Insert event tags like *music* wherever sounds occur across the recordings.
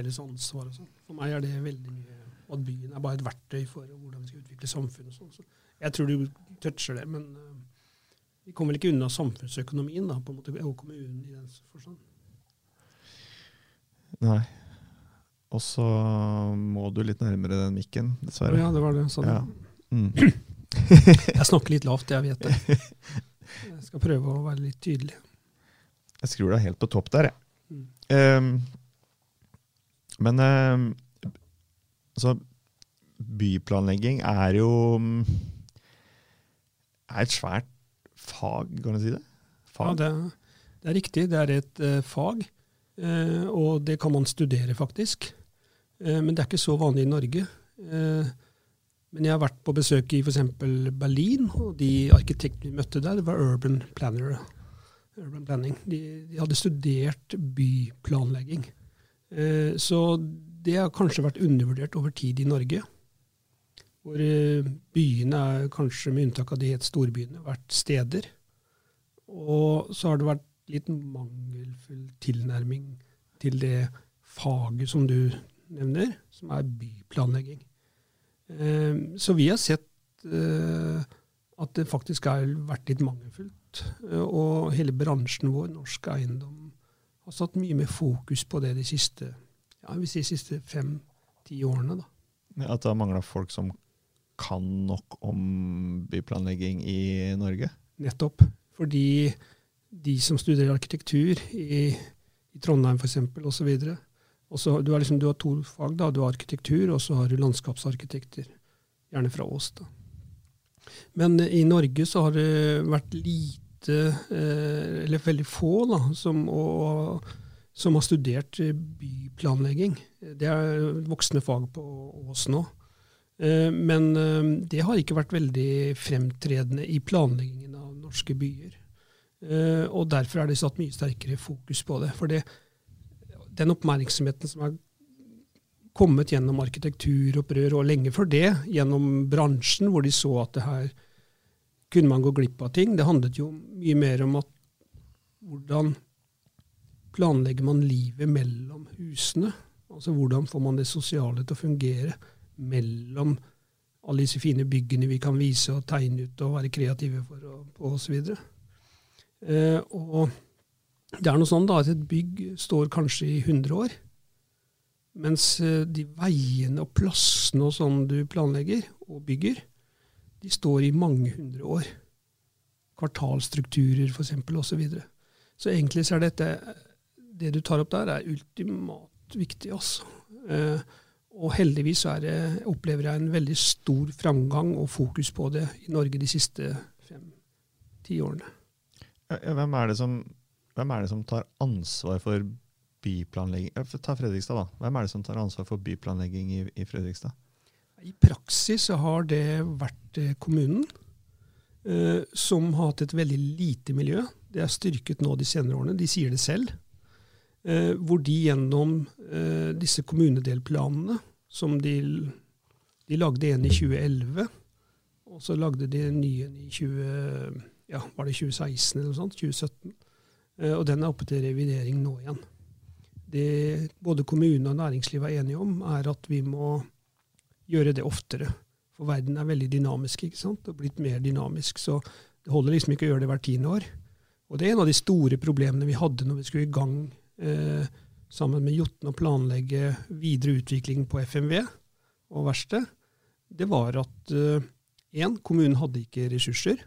felles ansvar. og sånn. For meg er det veldig mye at byen er bare et verktøy for hvordan vi skal utvikle samfunnet. og sånn. Så jeg tror du toucher det, men uh, vi kommer vel ikke unna samfunnsøkonomien da, på en måte, og kommunen i den forstand. Nei. Og så må du litt nærmere den mikken, dessverre. Ja, det var det. Sånn. Ja. Mm. *laughs* jeg snakker litt lavt, jeg vet det. Jeg skal prøve å være litt tydelig. Jeg skrur deg helt på topp der, jeg. Mm. Um, men um, altså Byplanlegging er jo um, er et svært fag, kan du si det? Fag. Ja, det, det, er riktig. Det er et uh, fag, uh, og det kan man studere, faktisk. Uh, men det er ikke så vanlig i Norge. men jeg har vært på besøk i f.eks. Berlin, og de arkitektene vi møtte der, var urban planner. Urban planning. De, de hadde studert byplanlegging. Så det har kanskje vært undervurdert over tid i Norge. Hvor byene er kanskje, med unntak av de helt storbyene, vært steder. Og så har det vært litt mangelfull tilnærming til det faget som du nevner, som er byplanlegging. Eh, så vi har sett eh, at det faktisk har vært litt mangelfullt. Eh, og hele bransjen vår, Norsk Eiendom, har satt mye mer fokus på det de siste ja, vi sier siste fem-ti årene. da. At det har mangla folk som kan nok om byplanlegging i Norge? Nettopp. Fordi de som studerer arkitektur i, i Trondheim f.eks. osv. Du, liksom, du har to fag. da, Du har arkitektur, og så har du landskapsarkitekter. Gjerne fra Ås. da. Men i Norge så har det vært lite, eh, eller veldig få, da, som, og, som har studert byplanlegging. Det er voksne fag på Ås nå. Eh, men eh, det har ikke vært veldig fremtredende i planleggingen av norske byer. Eh, og derfor er det satt mye sterkere fokus på det. For det, den oppmerksomheten som er kommet gjennom arkitekturopprør, og lenge før det, gjennom bransjen, hvor de så at det her kunne man gå glipp av ting. Det handlet jo mye mer om at hvordan planlegger man livet mellom husene? Altså hvordan får man det sosiale til å fungere? mellom alle disse fine byggene vi kan vise og tegne ut og være kreative for og, på osv. Eh, det er noe sånn da, at et bygg står kanskje i 100 år. Mens eh, de veiene og plassene og sånn du planlegger og bygger, de står i mange hundre år. Kvartalstrukturer f.eks. osv. Så, så egentlig så er dette Det du tar opp der, er ultimat viktig, altså. Eh, og heldigvis det, opplever jeg en veldig stor framgang og fokus på det i Norge de siste fem-ti årene. Hvem er, som, hvem er, det som, tar ansvar for byplanlegging? Ta Fredrikstad, da. Hvem er det som tar ansvar for byplanlegging i, i Fredrikstad? I praksis har det vært eh, kommunen, eh, som har hatt et veldig lite miljø. Det er styrket nå de senere årene. De sier det selv. Eh, hvor de gjennom eh, disse kommunedelplanene, som de, de lagde en i 2011, og så lagde de en ny en i 20, ja, var det 2016 eller noe sånt, 2017, eh, og den er oppe til revidering nå igjen. Det både kommune og næringslivet er enige om, er at vi må gjøre det oftere. For verden er veldig dynamisk, ikke sant? og blitt mer dynamisk. Så det holder liksom ikke å gjøre det hvert tiende år. Og det er en av de store problemene vi hadde når vi skulle i gang eh, sammen med Jotun å planlegge videre utvikling på FMV og verksted, det var at én, eh, kommunen hadde ikke ressurser.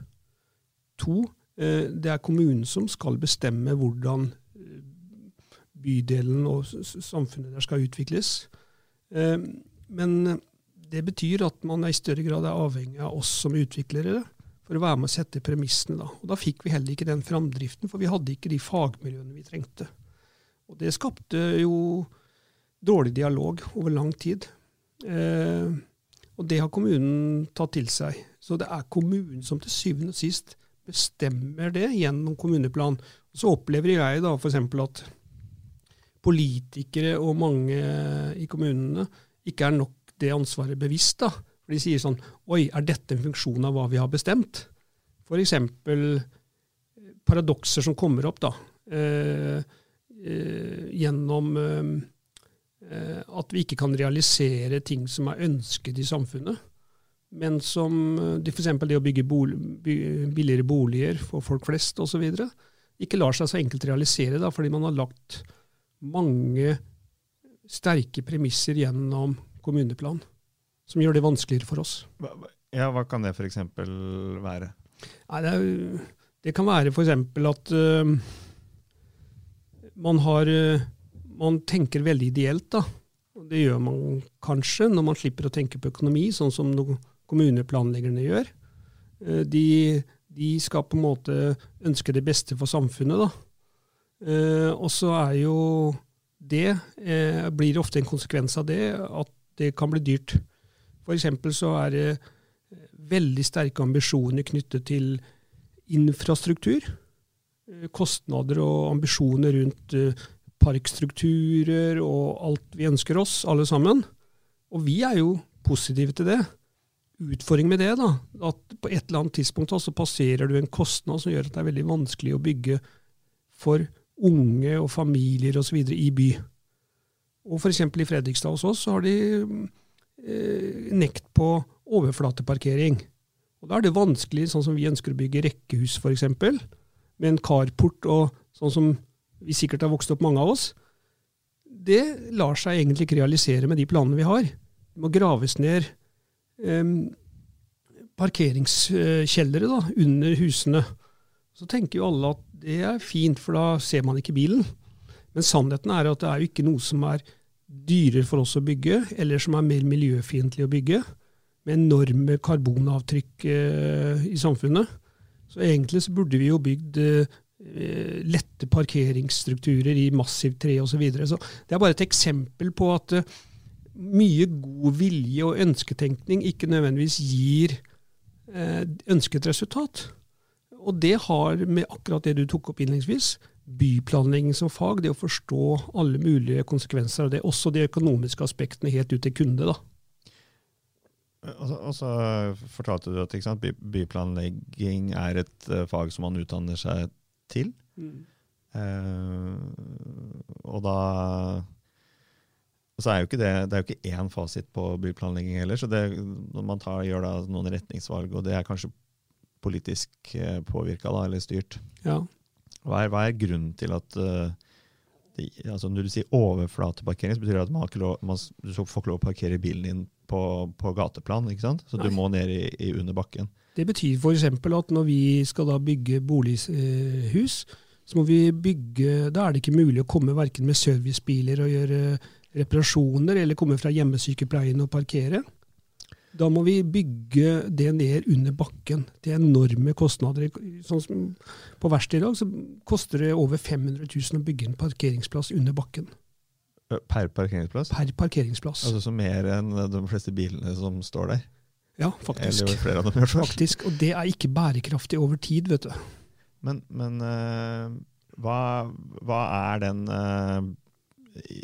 To, eh, det er kommunen som skal bestemme hvordan eh, bydelen og samfunnet der skal utvikles. Eh, men det betyr at man i større grad er avhengig av oss som utviklere for å være med å sette premissene. Da. Og da fikk vi heller ikke den framdriften, for vi hadde ikke de fagmiljøene vi trengte. Og det skapte jo dårlig dialog over lang tid. Eh, og det har kommunen tatt til seg. Så det er kommunen som til syvende og sist bestemmer det gjennom kommuneplan. Så opplever jeg da f.eks. at politikere og mange i kommunene ikke er nok det ansvaret bevisst. da. De sier sånn Oi, er dette en funksjon av hva vi har bestemt? F.eks. paradokser som kommer opp. da. Eh, Eh, gjennom eh, eh, at vi ikke kan realisere ting som er ønsket i samfunnet. Men som eh, f.eks. det å bygge bol, by, billigere boliger for folk flest osv. ikke lar seg så enkelt realisere, da, fordi man har lagt mange sterke premisser gjennom kommuneplan, som gjør det vanskeligere for oss. Ja, Hva kan det f.eks. være? Nei, det, er, det, kan være f.eks. at uh, man har uh, Man tenker veldig ideelt, da. Det gjør man kanskje når man slipper å tenke på økonomi, sånn som kommuneplanleggerne gjør. Uh, de, de, skal på en måte ønske det beste for samfunnet, da. og så er jo det blir ofte en konsekvens av det at det kan bli dyrt. Eksempel så er det veldig sterke ambisjoner knyttet til infrastruktur. Eh, kostnader og ambisjoner rundt eh, parkstrukturer og alt vi ønsker oss, alle sammen. Og vi er jo positive til det. Utfordringen med det, da, at på et eller annet tidspunkt så passerer du en kostnad som gjør at det er veldig vanskelig å bygge for unge og familier osv. i by. Og f.eks. i Fredrikstad hos oss så har de eh, nekt på overflateparkering. Og Da er det vanskelig, sånn som vi ønsker å bygge rekkehus f.eks., med en carport og sånn som vi sikkert har vokst opp mange av oss. Det lar seg egentlig ikke realisere med de planene vi har. Det må graves ned eh, parkeringskjellere da, under husene. Så tenker jo alle at det er fint, for da ser man ikke bilen. Men sannheten er at det er jo ikke noe som er dyrere for oss å bygge, eller som er mer miljøfiendtlig å bygge med enorme karbonavtrykk eh, i samfunnet. Så egentlig så burde vi jo bygd eh, lette parkeringsstrukturer i massivt tre osv. Så, videre. så det er bare et eksempel på at eh, mye god vilje og ønsketenkning ikke nødvendigvis gir ønsket resultat. Og det har med akkurat det du tok opp innledningsvis, byplanlegging som fag, det å forstå alle mulige konsekvenser av det, også de økonomiske aspektene helt ut til kunde. da. Og så, fortalte du at sant, byplanlegging er et uh, fag som man utdanner seg til. Mm. Uh, og da så er jo ikke det, det er jo ikke én fasit på byplanlegging heller. så det, Man tar, gjør da noen retningsvalg, og det er kanskje politisk eh, påvirka eller styrt. Ja. Hva, er, hva er grunnen til at uh, de, altså Når du sier overflateparkering, så betyr det at man, lov, man, du får ikke lov å parkere bilen din på, på gateplan. ikke sant? Så Nei. du må ned i, i under bakken. Det betyr f.eks. at når vi skal da bygge bolighus, så må vi bygge Da er det ikke mulig å komme verken med servicebiler og gjøre reparasjoner, eller komme fra hjemmesykepleien og parkere. Da må vi bygge det ned under bakken. Det er enorme kostnader. Sånn som på verkstedet i dag så koster det over 500 000 å bygge en parkeringsplass under bakken. Per parkeringsplass? Per parkeringsplass. Altså så mer enn de fleste bilene som står der? Ja, faktisk. Eller flere av dem gjør faktisk. Og det er ikke bærekraftig over tid, vet du. Men, men uh, hva, hva, er den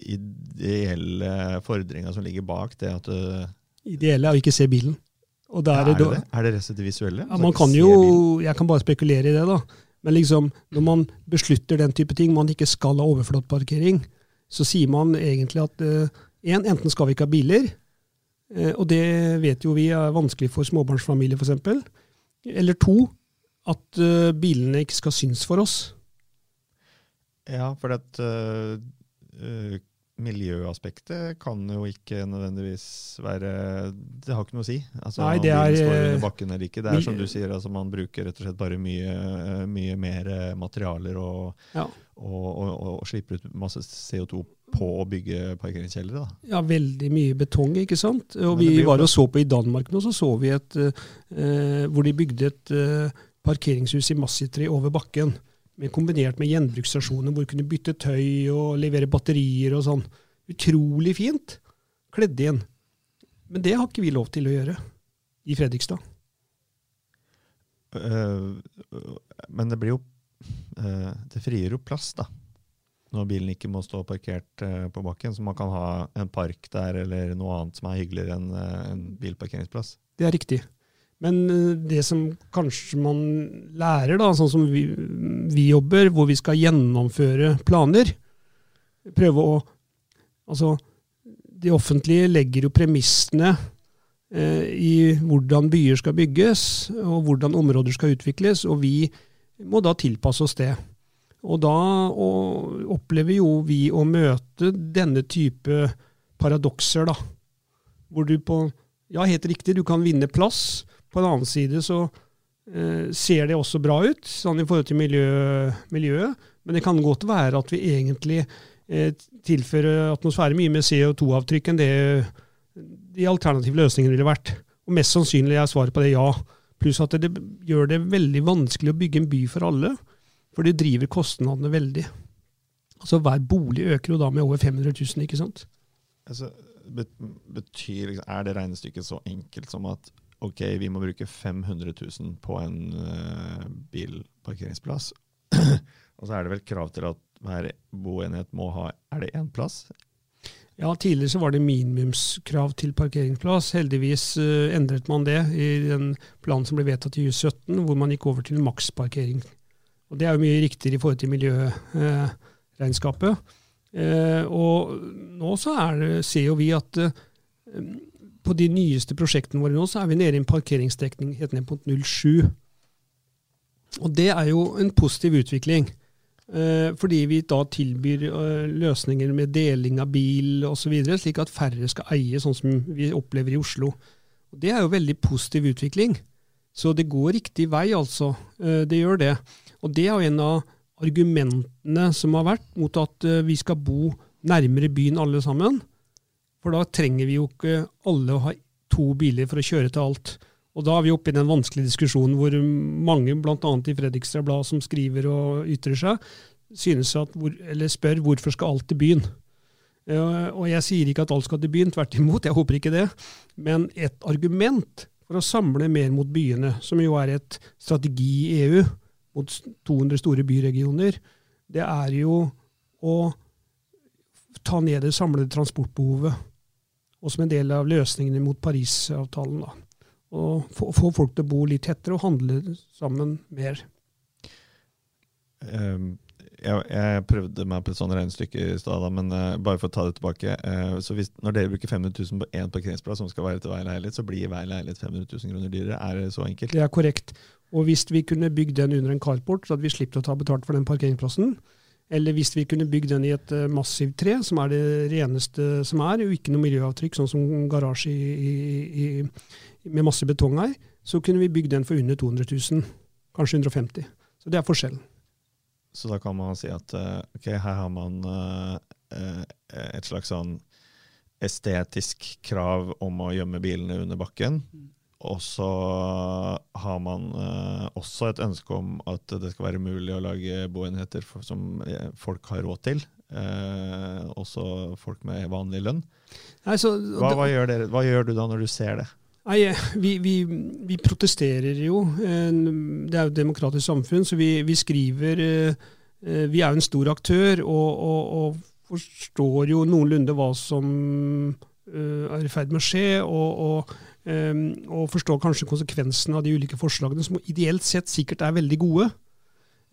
ideelle fordringa som ligger bak det at uh, Ideelle er å ikke se bilen. Er, er, det, det? er det rett og det visuelle? Ja, man kan jo, Jeg kan bare spekulere i det, da. Men liksom, når man beslutter den type ting, man ikke skal ha overflateparkering, så sier man egentlig at uh, en, enten skal vi ikke ha biler, uh, og det vet jo vi er vanskelig for småbarnsfamilier f.eks., eller to, at uh, bilene ikke skal synes for oss. Ja, for at miljøaspektet kan jo ikke nødvendigvis være Det har ikke noe å si. Altså, Nei, det er, står under bakken eller ikke. Det er som du sier, altså, man bruker rett og slett bare mye, mye mer materialer og, ja. og, og, og, slipper ut masse CO2 på å bygge parkeringskjellere. Ja, veldig mye betong, ikke sant. Og vi var og så på i Danmark nå, så så vi et uh, hvor de bygde et uh, parkeringshus i massivtre over bakken men kombinert med gjenbruksstasjoner hvor du kunne bytte tøy og levere batterier og sånn. Utrolig fint. Kledd inn. Men det har ikke vi lov til å gjøre i Fredrikstad. Uh, men det blir jo uh, Det frigjør jo plass, da. Når bilen ikke må stå parkert uh, på bakken. Så man kan ha en park der eller noe annet som er hyggeligere enn en bilparkeringsplass. Det er riktig. Men eh, det som kanskje man lærer, da, sånn som vi, vi, jobber, hvor vi skal gjennomføre planer Prøve å Altså, det offentlige legger jo premissene eh, i hvordan byer skal bygges, og hvordan områder skal utvikles, og vi må da tilpasse oss det. Og da og opplever jo vi å møte denne type paradokser, da. Hvor du på Ja, helt riktig, du kan vinne plass. På den annen side så eh, ser det også bra ut, sånn i forhold til miljø, miljøet. Men det kan godt være at vi egentlig eh, tilfører atmosfæren mye mer CO2-avtrykk enn det de alternative løsningene ville vært. Og mest sannsynlig er svaret på det ja. Pluss at det, det gjør det veldig vanskelig å bygge en by for alle. For det driver kostnadene veldig. Altså Hver bolig øker jo da med over 500 000, ikke sant? Altså, betyr, er det regnestykket så enkelt som at ok, vi må bruke 500 000 på en uh, bilparkeringsplass, *clears throat* og så er det vel krav til at hver boenhet må ha Er det én plass? Ja, Tidligere så var det minimumskrav til parkeringsplass. Heldigvis uh, endret man det i den planen som ble vedtatt i 2017, hvor man gikk over til maksparkering. Og Det er jo mye riktigere i forhold til miljøregnskapet. Eh, og nå så det, ser jo vi at eh, på de nyeste prosjektene våre nå, så er vi nede i en parkeringsdekning helt ned på 07. Og det er jo en positiv utvikling. Eh, fordi vi da tilbyr løsninger med deling av bil osv., slik at færre skal eie, sånn som vi opplever i Oslo. Og Det er jo veldig positiv utvikling. Så det går riktig vei, altså. Det gjør det. Og det er jo en av argumentene som har vært mot at eh, vi skal bo nærmere byen alle sammen. For da trenger vi jo ikke alle å ha to biler for å kjøre til alt. Og da er vi oppe i den vanskelige diskusjonen hvor mange, bl.a. i Fredrikstad Blad, som skriver og ytrer seg, synes at, eller spør hvorfor skal alt til byen. Og jeg sier ikke at alt skal til byen, tvert imot, jeg håper ikke det. Men et argument for å samle mer mot byene, som jo er et strategi i EU, mot 200 store byregioner, det er jo å ta ned det samlede transportbehovet. Og som en del av løsningene mot Parisavtalen. da. Og få, få, folk til å bo litt tettere og handle sammen mer. Um, jeg, jeg, prøvde meg på et sånt regnestykke i stad, men uh, bare for å ta det tilbake. Uh, så hvis, Når dere bruker 500 000 på én parkeringsplass som skal være til hver leilighet, så blir hver leilighet 500 000 kroner dyrere. Er det så enkelt? Det er korrekt. Og hvis vi kunne bygd den under en carport, så hadde vi sluppet å ta betalt for den parkeringsplassen. Eller hvis vi kunne bygd den i et uh, massivt tre, som er det reneste som er, og ikke noe miljøavtrykk, sånn som garasje i, i, i, med masse betong her, så kunne vi bygd den for under 200 000. Kanskje 150 Så det er forskjellen. Så da kan man si at uh, ok, her har man uh, et slags sånn estetisk krav om å gjemme bilene under bakken. Og så har man eh, også et ønske om at det skal være mulig å lage boenheter for, som eh, folk har råd til. Eh, også folk med vanlig lønn. Nei, så, hva, hva, gjør dere, hva, gjør du da når du ser det? Nei, eh, vi, vi, vi protesterer jo. Det er jo et demokratisk samfunn, så vi, vi skriver Vi er jo en stor aktør og, og, og forstår jo noenlunde hva som er i ferd med å skje. og, og og forstår kanskje konsekvensene av de ulike forslagene, som ideelt sett sikkert er veldig gode.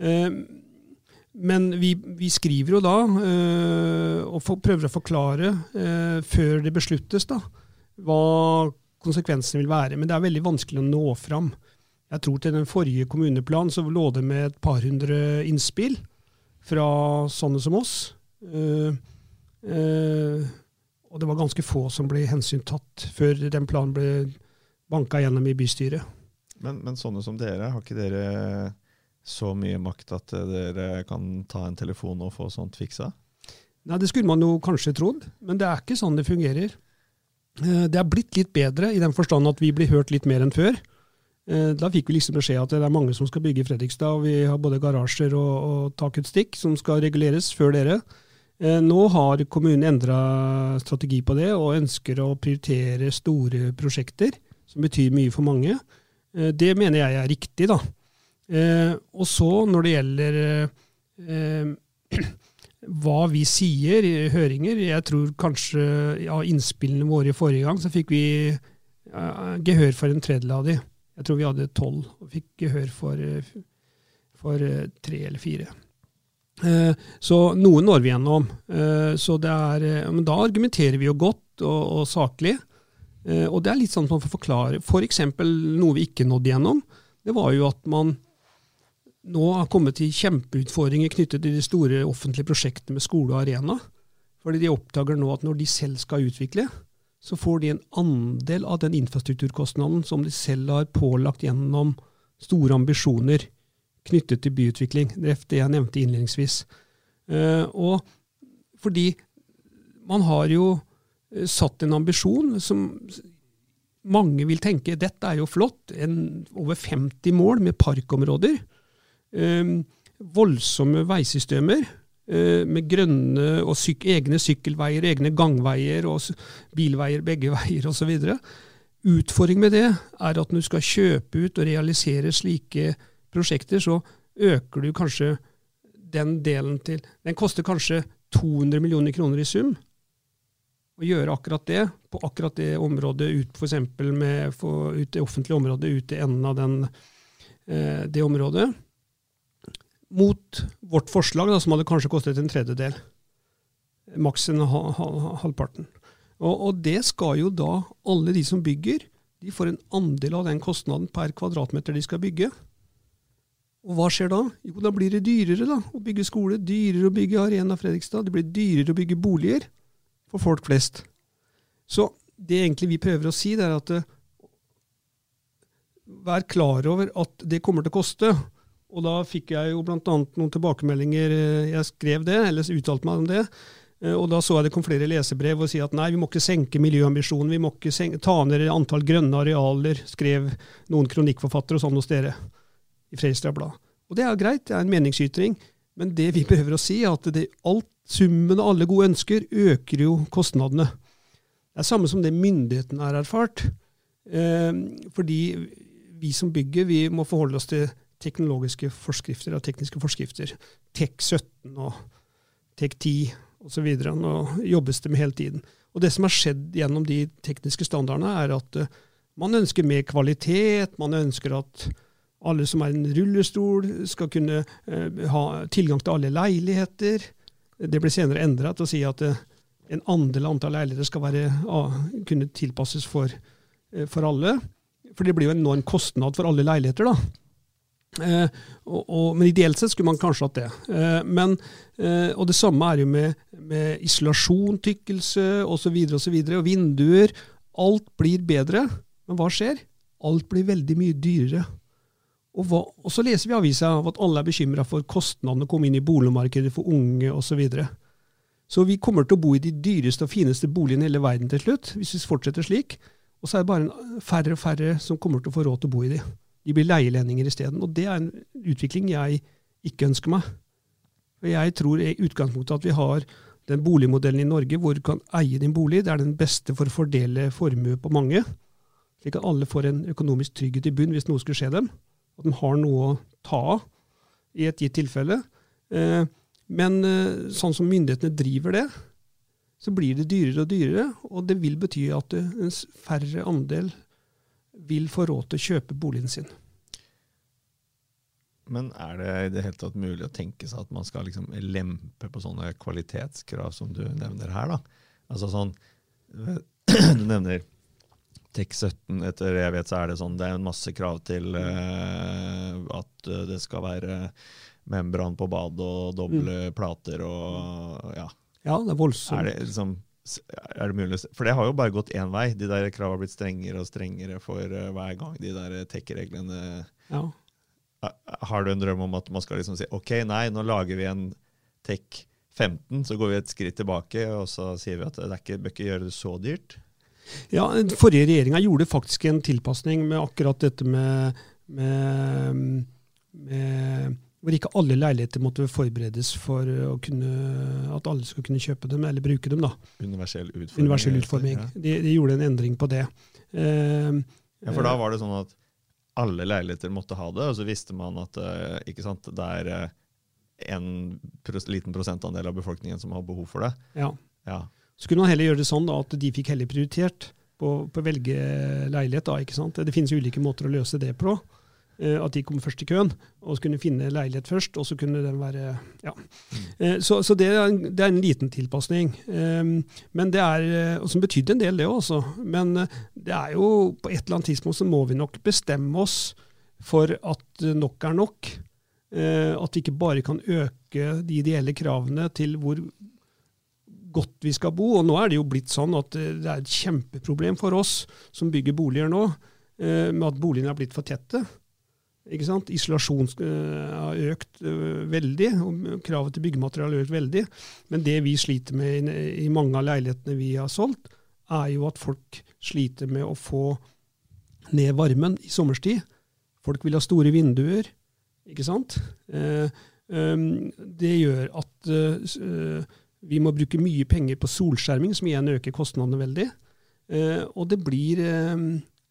Ehm, men vi, vi skriver jo da, eh, og prøver å forklare eh, før det besluttes, da, hva konsekvensene vil være. Men det er veldig vanskelig å nå fram. Jeg tror til den forrige kommuneplanen så lå det med et par hundre innspill fra sånne som oss. Uh, og det var ganske få som ble hensyntatt før den planen ble banka gjennom i bystyret. Men, men, sånne som dere, har ikke dere så mye makt at dere kan ta en telefon og få sånt fiksa? Nei, Det skulle man jo kanskje trodd, men det er ikke sånn det fungerer. Eh, det er blitt litt bedre i den forstand at vi blir hørt litt mer enn før. Eh, da fikk vi liksom beskjed at det er mange som skal bygge i Fredrikstad, og vi har både garasjer og, og takutstikk som skal reguleres før dere. Eh, nå har kommunen endra strategi på det, og ønsker å prioritere store prosjekter, som betyr mye for mange. Eh, det mener jeg er riktig, da. Eh, og så, når det gjelder *clears throat* hva vi sier i høringer Jeg tror kanskje av ja, innspillene våre i forrige gang, så fikk vi gehør for en tredjedel av de. Jeg tror vi hadde tolv, og fikk gehør for, for tre eller fire. Eh, så noen når vi gjennom. Eh, så det er, eh, men da argumenterer vi jo godt og, og saklig. Og det er litt sånn at man får forklare. F.eks. For noe vi ikke nådde gjennom. Det var jo at man nå har kommet til kjempeutfordringer knyttet til de store offentlige prosjektene med skole og arena. Fordi de oppdager nå at når de selv skal utvikle, så får de en andel av den infrastrukturkostnaden som de selv har pålagt gjennom store ambisjoner knyttet til byutvikling. Det det jeg nevnte innledningsvis. Eh, og fordi man har jo eh, satt en ambisjon som mange vil tenke dette er jo flott. En, over 50 mål med parkområder. Um, voldsomme veisystemer med grønne og syk, egne sykkelveier, egne gangveier og bilveier begge *laughs* veier osv. Utfordringen med det er at når du skal kjøpe ut og realisere slike prosjekter, så øker du kanskje den delen til Den koster kanskje 200 millioner kroner i sum. Å gjøre akkurat det på akkurat det området ut f.eks. med for, ut det offentlige området ut til enden av den, eh, det området, mot vårt forslag, da, som hadde kanskje kostet en tredjedel. Maks en halvparten. Og, og, det skal jo da alle de som bygger, de får en andel av den kostnaden per kvadratmeter de skal bygge. Og hva skjer da? Jo, da blir det dyrere da, å bygge skole, dyrere å bygge Arena Fredrikstad, det blir dyrere å bygge boliger for folk flest. Så det egentlig vi prøver å si, det er at uh, vær klar over at det kommer til å koste. Og da fikk jeg jo bl.a. noen tilbakemeldinger. Eh, jeg skrev det, eller uttalte meg om det. Eh, og da så jeg det kom flere lesebrev og si at nei, vi må ikke senke miljøambisjonen, vi må ikke senke, ta ned antall grønne arealer, skrev noen kronikkforfattere og sånn hos dere i Fredrikstad Blad. Og det er greit, det er en meningsytring, men det vi *laughs* prøver å si, er at det, alt, summen av alle gode ønsker øker jo kostnadene. Det er samme som det myndighetene har erfart. Eh, fordi vi som bygger, vi må forholde oss til teknologiske forskrifter og tekniske forskrifter. TEK 17 og TEK 10 osv. Nå jobbes det med hele tiden. Og Det som har skjedd gjennom de tekniske standardene, er at uh, man ønsker mer kvalitet. Man ønsker at alle som er i en rullestol, skal kunne uh, ha tilgang til alle leiligheter. Det ble senere endra til å si at uh, en andel antall leiligheter skal være, kunne tilpasses for, for alle. For det blir jo en enorm kostnad for alle leiligheter. da. Eh, og, og, men ideelt sett skulle man kanskje hatt det. Eh, men, eh, og det samme er jo med, med isolasjon, tykkelse osv. Og, så videre, og vinduer. Alt blir bedre. Men hva skjer? Alt blir veldig mye dyrere. Og, hva, og så leser vi i avisa at alle er bekymra for kostnadene å komme inn i boligmarkedet for unge osv. Så, videre. så vi kommer til å bo i de dyreste og fineste boligene i hele verden til slutt, hvis vi fortsetter slik. Og så er det bare færre og færre som kommer til å få råd til å bo i de. De blir leielendinger isteden. Og det er en utvikling jeg ikke ønsker meg. Og jeg tror i utgangspunktet at vi har den boligmodellen i Norge hvor du kan eie din bolig. Det er den beste for å fordele formue på mange. Slik at alle får en økonomisk trygghet i bunn hvis noe skulle skje dem. At de har noe å ta av i et gitt tilfelle. Eh, men eh, sånn som myndighetene driver det, så blir det dyrere og dyrere. Og det vil bety at en færre andel vil få råd til å kjøpe boligen sin. Men er det i det hele tatt mulig å tenke seg at man skal liksom lempe på sånne kvalitetskrav som du nevner her? da? Altså sånn, *clears throat* Du nevner TEK17. Etter jeg vet så er det sånn, det er en masse krav til uh, at det skal være membran på badet og doble mm. plater og ja. Ja, det er voldsomt. Er det liksom er det mulig For det har jo bare gått én vei. De der kravene har blitt strengere og strengere for uh, hver gang de der tech-reglene ja. Har du en drøm om at man skal liksom si ok, nei, nå lager vi en tech 15, så går vi et skritt tilbake og så sier vi at det ikke, bør ikke gjøre det så dyrt? Ja, Forrige regjeringa gjorde faktisk en tilpasning med akkurat dette med, med, med hvor ikke alle leiligheter måtte forberedes for kunne, at alle skulle kunne kjøpe dem eller bruke dem. da. Universell utforming. Universell utforming. Ja. De, de, gjorde en endring på det. Uh, ja, For da var det sånn at alle leiligheter måtte ha det, og så visste man at uh, ikke sant, det er uh, en pros liten prosentandel av befolkningen som har behov for det. Ja. ja. Så kunne man heller gjøre det sånn da, at de fikk heller prioritert på, å velge leilighet. da, ikke sant? Det finnes ulike måter å løse det på. Eh, at de kom først i køen, og så kunne finne leilighet først. og så kunne den være, ja. Mm. Så, så det, er en, det, er en, liten tilpasning. Ehm, men det er, eh, og Som betydde en del, det også. Men det er jo på et eller annet tidspunkt så må vi nok bestemme oss for at nok er nok. At vi ikke bare kan øke de ideelle kravene til hvor godt vi skal bo. Og nå er det jo blitt sånn at det er et kjempeproblem for oss som bygger boliger nå, med at boligene er blitt for tette. Ikke sant? Isolasjon eh, har økt eh, veldig, og kravet til byggemateriale har økt veldig. Men det vi sliter med i mange av leilighetene vi har solgt, er jo at folk sliter med å få ned varmen i sommerstid. Folk vil ha store vinduer, ikke sant. Eh, det gjør at vi må bruke mye penger på solskjerming, som igjen øker kostnadene veldig. Og det blir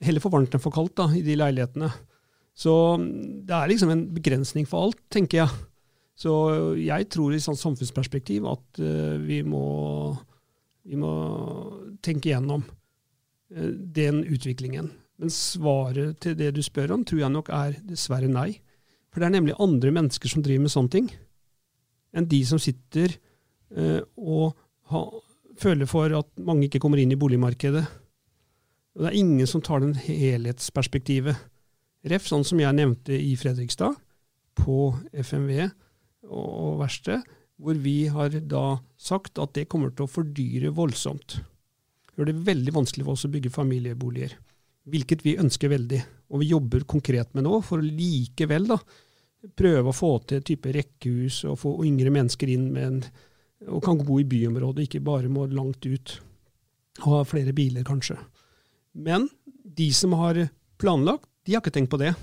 heller for varmt enn for kaldt da, i de leilighetene. Så det er liksom en begrensning for alt, tenker jeg. Så jeg tror i sånn samfunnsperspektiv at vi, må, vi, må, tenke gjennom den utviklingen. Men svaret til det du spør om, tror jeg nok er dessverre nei. For det er nemlig andre mennesker som driver med sånne ting, enn de som sitter og ha, føler for at mange ikke kommer inn i boligmarkedet. Og det er ingen som tar den helhetsperspektivet. Ref, sånn som jeg nevnte i Fredrikstad, på FMV og verksted, hvor vi har da sagt at det kommer til å fordyre voldsomt. Gjør det veldig vanskelig for oss å bygge familieboliger. Hvilket vi ønsker veldig. Og vi jobber konkret med nå for å likevel da, prøve å få til type rekkehus og få yngre mennesker inn med en, og kan bo i byområdet, ikke bare må langt ut og ha flere biler, kanskje. Men de som har planlagt, de har ikke tenkt på det.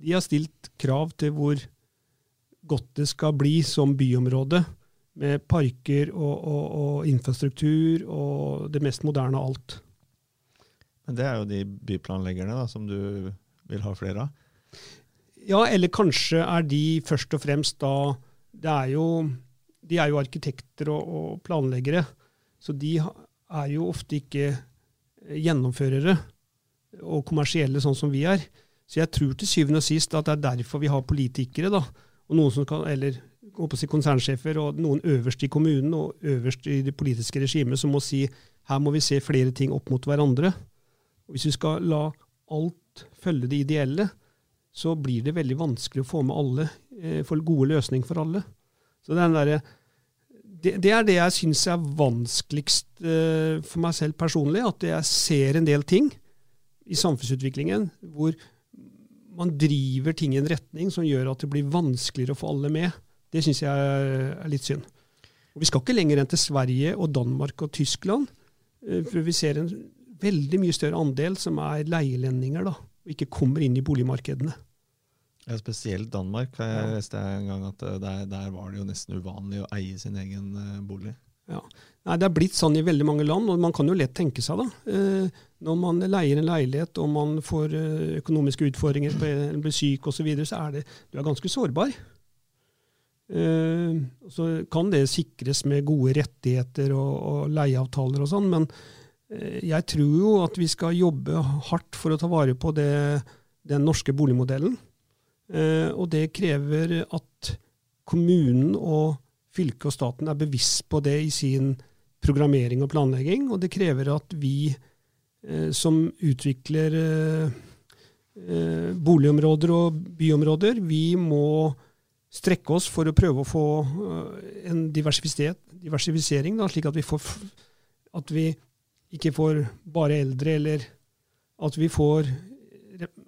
De har stilt krav til hvor godt det skal bli som byområde, med parker og, og, og infrastruktur og det mest moderne av alt. Men det er jo de byplanleggerne da, som du vil ha flere av? Ja, eller kanskje er de først og fremst da det er jo, De er jo arkitekter og, og planleggere, så de er jo ofte ikke gjennomførere og kommersielle sånn som vi er. Så jeg tror til syvende og sist at det er derfor vi har politikere, da, og noen som kan, eller si konsernsjefer og noen øverst i kommunen og øverst i det politiske regimet som må si her må vi se flere ting opp mot hverandre. Og hvis vi skal la alt følge det ideelle, så blir det veldig vanskelig å få med alle, eh, få gode løsninger for alle. Så der, det, det er det jeg syns er vanskeligst uh, for meg selv personlig, at jeg ser en del ting i samfunnsutviklingen hvor man driver ting i en retning som gjør at det blir vanskeligere å få alle med. Det syns jeg er litt synd. Og Vi skal ikke lenger enn til Sverige og Danmark og Tyskland, eh, for vi ser en veldig mye større andel som er leielendinger, da, og ikke kommer inn i boligmarkedene. Ja, Spesielt Danmark. Jeg leste en gang at eh, der, der, var det jo nesten uvanlig å eie sin egen eh, bolig. Ja. Nei, Det er blitt sånn i veldig mange land, og man kan jo lett tenke seg da, eh, når man leier en leilighet og man får økonomiske utfordringer, blir syk osv., så, videre, så er det, du er ganske sårbar. Så kan det sikres med gode rettigheter og, og leieavtaler og sånn, men jeg tror jo at vi skal jobbe hardt for å ta vare på det, den norske boligmodellen. Og det krever at kommunen og fylket og staten er bevisst på det i sin programmering og planlegging, og det krever at vi eh, som utvikler eh, eh, boligområder og byområder, vi må strekke oss for å prøve å få eh, en diversifisering, da, slik at vi, får, at vi ikke får bare eldre, eller at vi får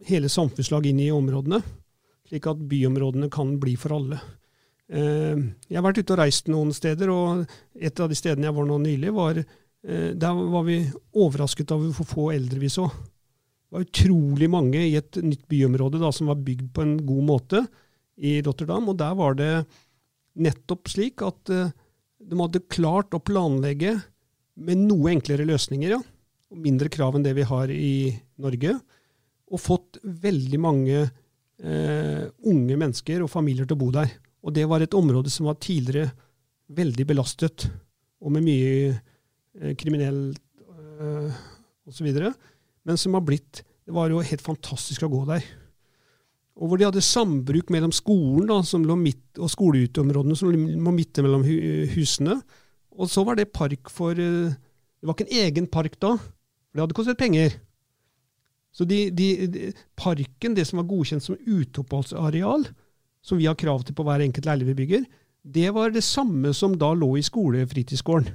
hele samfunnslag inn i områdene, slik at byområdene kan bli for alle. Eh, jeg har vært ute og reist noen steder, og et av de stedene jeg var nå nylig, var eh, der var vi overrasket over hvor få eldre vi så. Det var utrolig mange i et nytt byområde da, som var bygd på en god måte i Rotterdam. Og der var det nettopp slik at uh, de hadde klart å planlegge med noe enklere løsninger, ja, og mindre krav enn det vi har i Norge, og fått veldig mange uh, unge mennesker og familier til å bo der. Og det var et område som var tidligere veldig belastet, og med mye eh, kriminelt eh, osv., men som har blitt Det var jo helt fantastisk å gå der. og hvor de hadde sambruk mellom skolen da, midt, og skoleuteområdene som lå midt mellom husene. Og så var det park for eh, Det var ikke en egen park da, for det hadde kostet penger. Så de, de, de, parken, det som var godkjent som uteoppholdsareal, som vi har krav til på hver enkelt leilighet vi bygger, det var det samme som da lå i skolefritidsgården.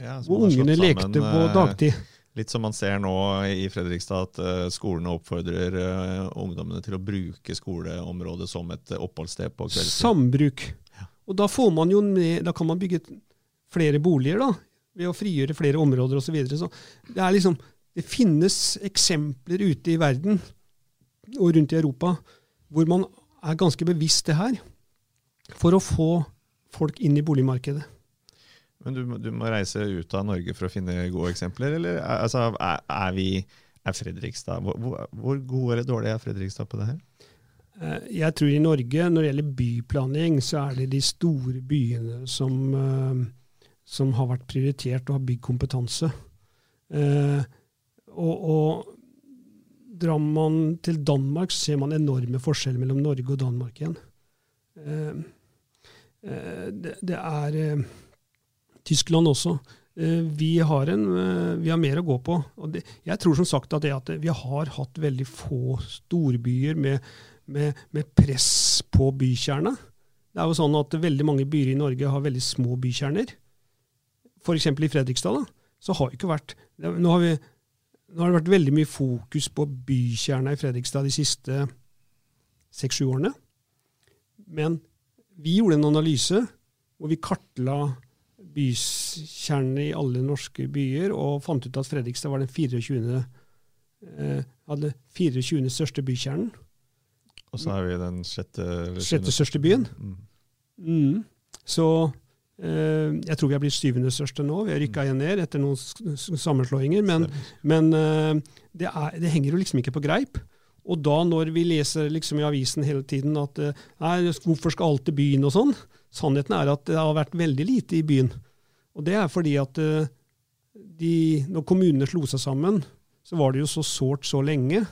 Ja, hvor ungene lekte på eh, dagtid. Litt som man ser nå i Fredrikstad, at uh, skolene oppfordrer uh, ungdommene til å bruke skoleområdet som et oppholdssted på kveldstid. Sambruk. Ja. Og da får man jo med, da kan man bygge flere boliger, da, ved å frigjøre flere områder osv. Så, videre. så det er liksom det finnes eksempler ute i verden og rundt i Europa hvor man er ganske bevisst det her, for å få folk inn i boligmarkedet. Men du, du må reise ut av Norge for å finne gode eksempler, eller altså, er, er, vi, er Fredrikstad hvor, hvor god eller dårlig er Fredrikstad på det her? Eh, jeg tror i Norge, når det gjelder byplanlegging, så er det de store byene som, eh, som har vært prioritert og har bygd kompetanse. Og, og, drar man til Danmark, så ser man enorme forskjeller mellom Norge og Danmark igjen. Eh, eh, det, det, er eh, Tyskland også. Vi har, en, vi har, mer å gå på. det, Jeg tror som sagt at, at vi har hatt veldig få storbyer med, med, med press på bykjerna. Det er jo sånn at veldig mange byer i Norge har veldig små bykjerner. F.eks. i Fredrikstad. da, så har ikke vært Nå har vi nå har det vært veldig mye fokus på bykjerna i Fredrikstad de siste seks-sju årene. Men vi gjorde en analyse hvor vi kartla bykjernene i alle norske byer, og fant ut at Fredrikstad var den 24. Eh, hadde 24. største bykjernen. Og så er vi den sjette Sjette største byen. Mm. Mm. Så jeg tror vi har blitt syvende største nå. Vi har rykka igjen ned etter noen sammenslåinger. Men, men eh, det, er, det, henger jo liksom ikke på greip. Og da når vi leser liksom i avisen hele tiden at eh, nei, hvorfor skal alt til byen og sånn, sannheten er at det har vært veldig lite i byen. Og det er fordi at de, når kommunene slo seg sammen, så var det jo så sårt så lenge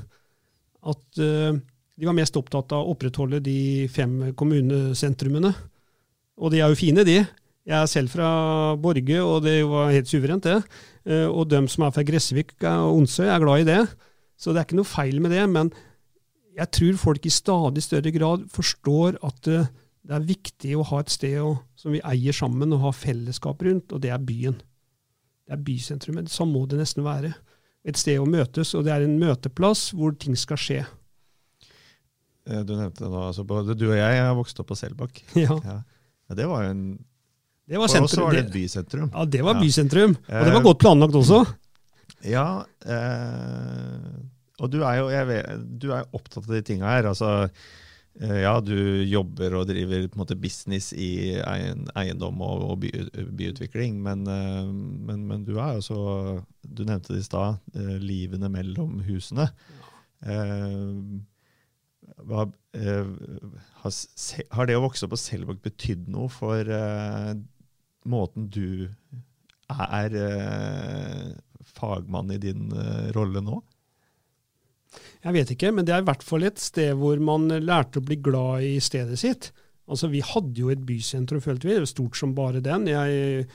at de var mest opptatt av å opprettholde de fem kommunesentrumene. Og de er jo fine, de. Jeg er selv fra Borge, og det var helt suverent, det. Eh, og de som er fra Gressvik og Onsøy, er glad i det. Så det er ikke noe feil med det. Men jeg tror folk i stadig større grad forstår at eh, det er viktig å ha et sted som vi eier sammen og har fellesskap rundt, og det er byen. Det er bysentrumet. Sånn må det nesten være. Et sted å møtes, og det er en møteplass hvor ting skal skje. Eh, du nevnte nå, altså, både du og jeg har vokst opp på Selbakk. Ja. ja. Det var jo en det var sentrum. Og var det et bysentrum. Ja, det var ja. bysentrum. Og det var godt planlagt også. Ja, eh, og du er jo vet, du er opptatt av de tinga her. altså eh, ja, du jobber og driver måte business i eiendom og, og by, byutvikling, men, eh, men, men, du er jo så Du nevnte det i stad, eh, livene mellom husene. Eh, har, har, det å vokse opp på Selvåg betydd noe for måten du er eh, fagmann i din eh, rolle nå? Jeg vet ikke, men det er i hvert fall et sted hvor man lærte å bli glad i stedet sitt. Altså, Vi hadde jo et bysentrum, følte vi. Stort som bare den. Jeg,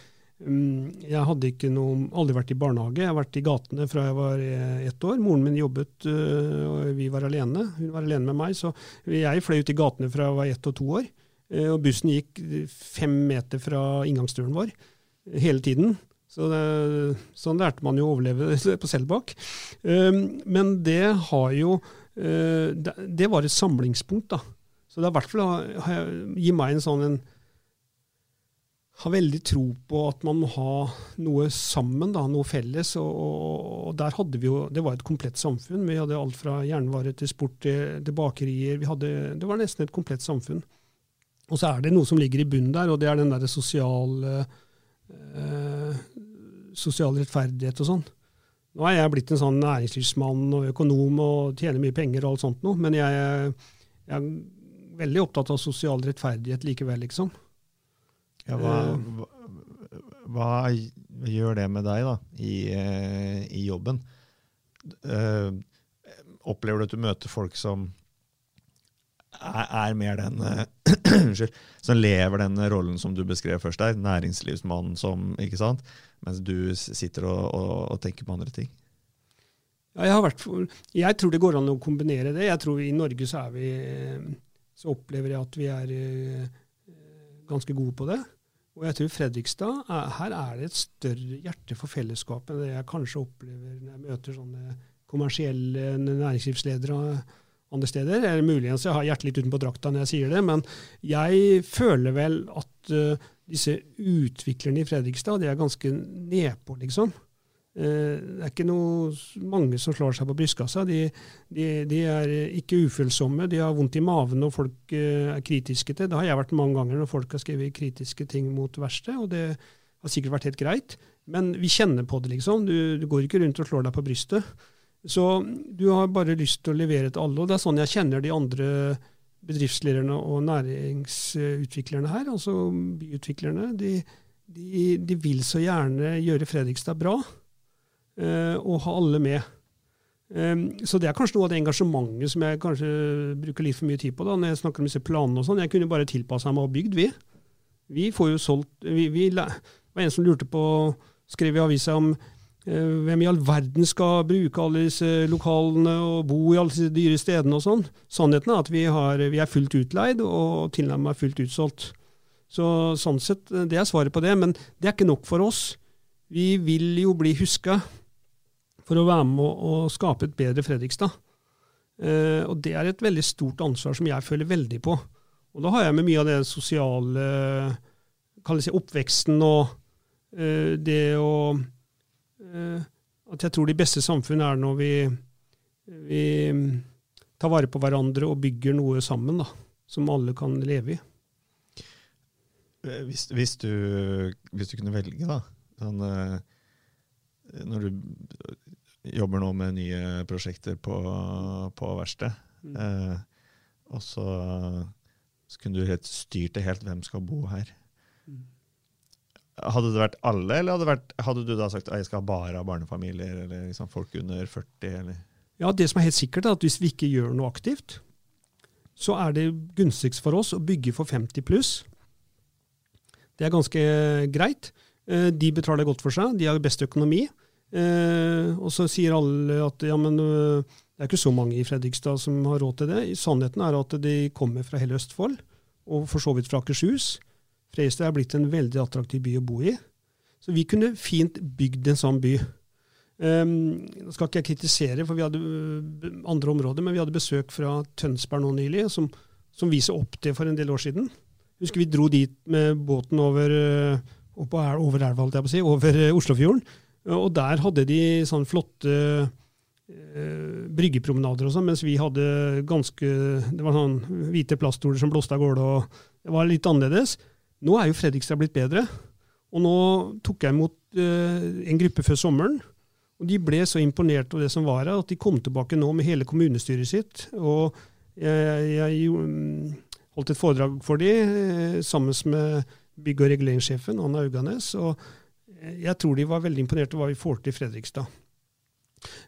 um, jeg hadde noe, aldri vært i barnehage. Jeg har vært i gatene fra jeg var eh, ett år. Moren min jobbet, uh, og vi var alene. Hun var alene med meg. Så jeg fløy ut i gatene fra jeg var ett og to år. Eh, og bussen gikk fem meter fra inngangsdøren vår hele tiden. Så det, sånn lærte man jo å overleve *laughs* på Selbakk. Ehm, men det har jo eh, Det var et samlingspunkt, da. Så det har i hvert fall gi meg en sånn en har veldig tro på at man må ha noe sammen, da, noe felles. Og, og, og, der hadde vi jo, Det var et komplett samfunn. Vi hadde alt fra jernvare til sport til, til bakerier. Hadde, det var nesten et komplett samfunn. Og så er det noe som ligger i bunnen der, og det er den derre sosiale eh, sosial rettferdighet og sånn. Nå er jeg blitt en sånn næringslivsmann og økonom og tjener mye penger og alt sånt noe, men jeg, jeg er veldig opptatt av sosial rettferdighet likevel, liksom. Ja, hva, eh. hva, hva, gjør det med deg da, i, eh, i jobben? Uh, opplever du at du møter folk som er, er mer den eh, *clears throat* Unnskyld. Som lever den rollen som du beskrev først der, næringslivsmannen som ikke sant? Mens du sitter og, og, og tenker på andre ting. Ja, jeg, vært, jeg, tror det går an å kombinere det. Jeg tror I Norge så, vi, så opplever jeg at vi er eh, ganske gode på det. Og jeg tror Fredrikstad, her er det et større hjerte for fellesskapet enn det jeg kanskje opplever når jeg møter sånne kommersielle næringslivsledere andre steder. Eller muligens jeg har hjertet litt utenpå drakta når jeg sier det, men jeg føler vel at uh, disse utviklerne i Fredrikstad de er ganske nedpå, liksom. Uh, det er ikke noe, mange som slår seg på brystkassa. De, de, de, er ikke ufølsomme. De har vondt i maven når folk uh, er kritiske til. Det har jeg vært mange ganger når folk har skrevet kritiske ting mot verkstedet, og det har sikkert vært helt greit. Men vi kjenner på det, liksom. Du, du går ikke rundt og slår deg på brystet. Så du har bare lyst til å levere til alle. og Det er sånn jeg kjenner de andre bedriftslederne og næringsutviklerne her, altså byutviklerne. De, de, de vil så gjerne gjøre Fredrikstad bra, eh, og ha alle med. Um, så det er kanskje noe av det engasjementet som jeg kanskje bruker litt for mye tid på da, når jeg snakker om disse planene og sånn. Jeg kunne bare tilpassa meg og bygd, vi. Vi får jo solgt vi, vi, Det var en som lurte på, skrev i avisa om hvem i all verden skal bruke alle disse lokalene og bo i alle disse dyre stedene og sånn? Sannheten er at vi, har, vi er fullt utleid og tilnærmet fullt utsolgt. Så sånn sett, eh, Det er svaret på det, men det er ikke nok for oss. Vi vil jo bli huska for å være med å, skape et bedre Fredrikstad. Eh, og det er et veldig stort ansvar som jeg føler veldig på. Og da har jeg med mye av det sosiale, kall det si oppveksten og eh, det å Eh, at jeg tror de beste samfunn er når vi, vi tar vare på hverandre og bygger noe sammen da, som alle kan leve i. Eh, hvis, hvis, du, hvis du, kunne velge, da sånn, eh, Når du jobber nå med nye prosjekter på, på verkstedet, mm. eh, og så, så, kunne du helt styrt det helt hvem skal bo her. Mm. Hadde det vært alle, eller hadde, vært, hadde, du da sagt at jeg skal ha bare ha barnefamilier eller liksom folk under 40? Eller? Ja, Det som er helt sikkert, er at hvis vi ikke gjør noe aktivt, så er det gunstigst for oss å bygge for 50 pluss. Det er ganske greit. Eh, de betaler godt for seg, de har best økonomi. Eh, og så sier alle at ja, men eh, det er ikke så mange i Fredrikstad som har råd til det. Sannheten er at de kommer fra hele Østfold, og for så vidt fra Akershus. Fredrikstad er blitt en veldig attraktiv by å bo i. Så vi kunne fint bygd en sånn by. Um, skal ikke jeg kritisere, for vi hadde uh, andre områder, men vi hadde besøk fra Tønsberg nå nylig, som, som viser opp det for en del år siden. Husker vi dro dit med båten over, uh, over elva, holdt jeg på å si, over uh, Oslofjorden. Og der hadde de sånne flotte uh, bryggepromenader og sånn, mens vi hadde ganske Det var sånn hvite plaststoler som blåste av gårde, og det var litt annerledes. Nå er jo Fredrikstad blitt bedre. Og nå tok jeg imot uh, en gruppe før sommeren. Og de ble så imponert over det som var her, at de kom tilbake nå med hele kommunestyret sitt. Og jeg, jeg holdt et foredrag for dem uh, sammen med bygg- og reguleringssjefen, Anna Auganes. Og jeg tror de var veldig imponert over hva vi får til i Fredrikstad.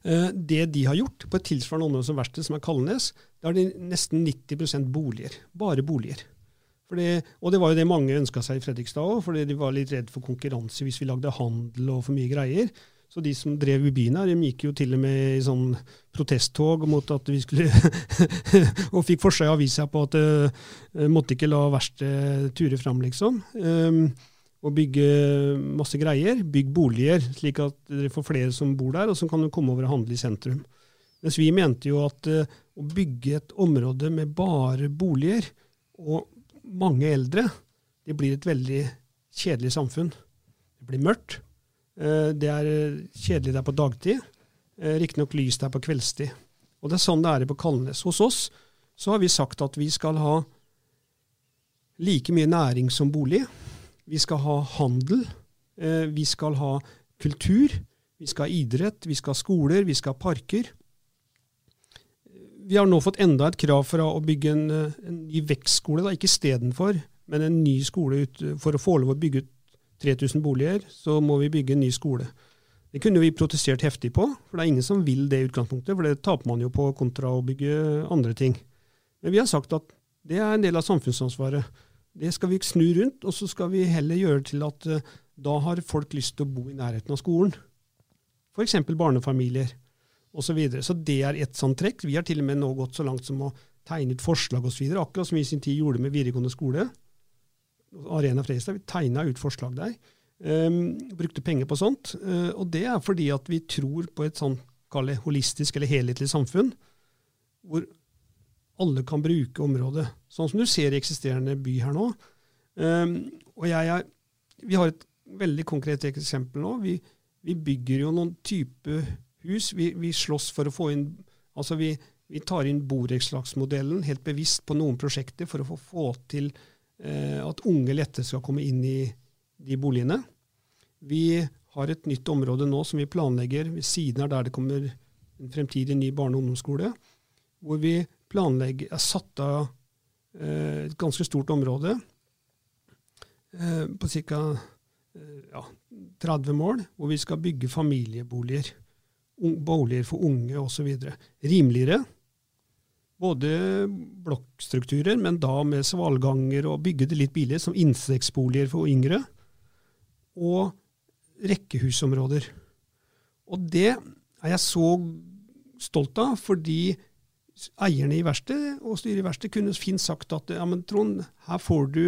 Uh, det de har gjort på et tilsvarende område som verksted, som er Kalnes, da er det nesten 90% boliger. Bare boliger. Fordi, og det var jo det mange ønska seg i Fredrikstad òg, fordi de var litt redd for konkurranse hvis vi lagde handel og for mye greier. Så de som drev i byen her, de gikk jo til og med i sånn protesttog mot at vi skulle *laughs* Og fikk for seg avisa på at uh, måtte ikke la verste ture fram, liksom. Um, og bygge masse greier. Bygg boliger, slik at dere får flere som bor der, og som kan komme over og handle i sentrum. Mens vi mente jo at uh, å bygge et område med bare boliger, og mange eldre, det blir et veldig kjedelig samfunn. Det blir mørkt. Eh, det er eh, kjedelig der på dagtid. Eh, riktignok lys der på kveldstid. Og det er sånn det er på Kalnes. Hos oss så har vi sagt at vi skal ha like mye næring som bolig. Vi skal ha handel. Vi skal ha kultur. Vi skal ha idrett. Vi skal ha skoler. Vi skal ha parker vi har nå fått enda et krav for å bygge en, eh, en ny vekstskole, da, ikke istedenfor, men en ny skole ut, for å få lov å bygge ut 3000 boliger, så må vi bygge en ny skole. Det kunne vi protestert heftig på, for det er ingen som vil det i utgangspunktet, for det taper man jo på kontra å bygge andre ting. Men vi har sagt at Det er en del av samfunnsansvaret. Det skal vi snu rundt, og så skal vi heller gjøre til at uh, da har folk lyst til å bo i nærheten av skolen. F.eks. barnefamilier osv. Så, videre. så det er ett sånt trekk. Vi har til og med nå gått så langt som å tegne ut forslag osv., akkurat som vi i sin tid gjorde med videregående skole. Arena Fredrikstad. Vi tegna ut forslag der. Um, brukte penger på sånt. Uh, og det er fordi at vi tror på et sånn holistisk eller helhetlig samfunn, hvor alle kan bruke området. Sånn som du ser i eksisterende by her nå. Um, og jeg er, Vi har et veldig konkret eksempel nå. Vi, vi bygger jo noen type hus. Vi, vi, slåss for å få inn altså vi, vi tar inn borettslagsmodellen helt bevisst på noen prosjekter for å få, få til eh, at unge lettere skal komme inn i de boligene. Vi har et nytt område nå som vi planlegger ved siden av der det kommer en fremtidig ny barne- og ungdomsskole, hvor vi planlegger, er satt av eh, et ganske stort område eh, på ca. Eh, ja, 30 mål, hvor vi skal bygge familieboliger. Boliger for unge osv. Rimeligere. Både blokkstrukturer, men da med svalganger og bygge det litt billig, som insektsboliger for yngre og rekkehusområder. Og det er jeg så stolt av, fordi eierne i verkstedet og styret i verkstedet kunne fint sagt at ja, men Trond, her får du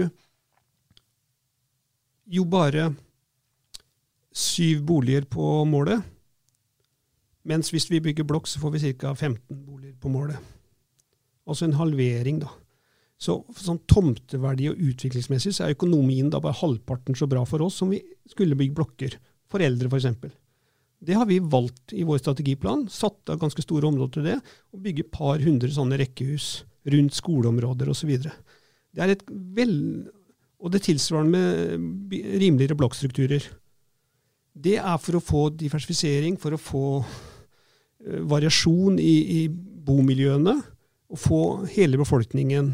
jo bare syv boliger på målet. Mens hvis vi bygger blokk, så får vi ca. 15 boliger på målet. Altså en halvering, da. Så sånn tomteverdi og utviklingsmessig så er økonomien da bare halvparten så bra for oss som vi skulle bygge blokker. For eldre, f.eks. Det har vi valgt i vår strategiplan. Satt av ganske store områder til det. Og bygge et par hundre sånne rekkehus rundt skoleområder osv. Det er et vel... Og det tilsvarende med rimeligere blokkstrukturer. Det er for å få diversifisering, for å få variasjon i, i bomiljøene, og få hele befolkningen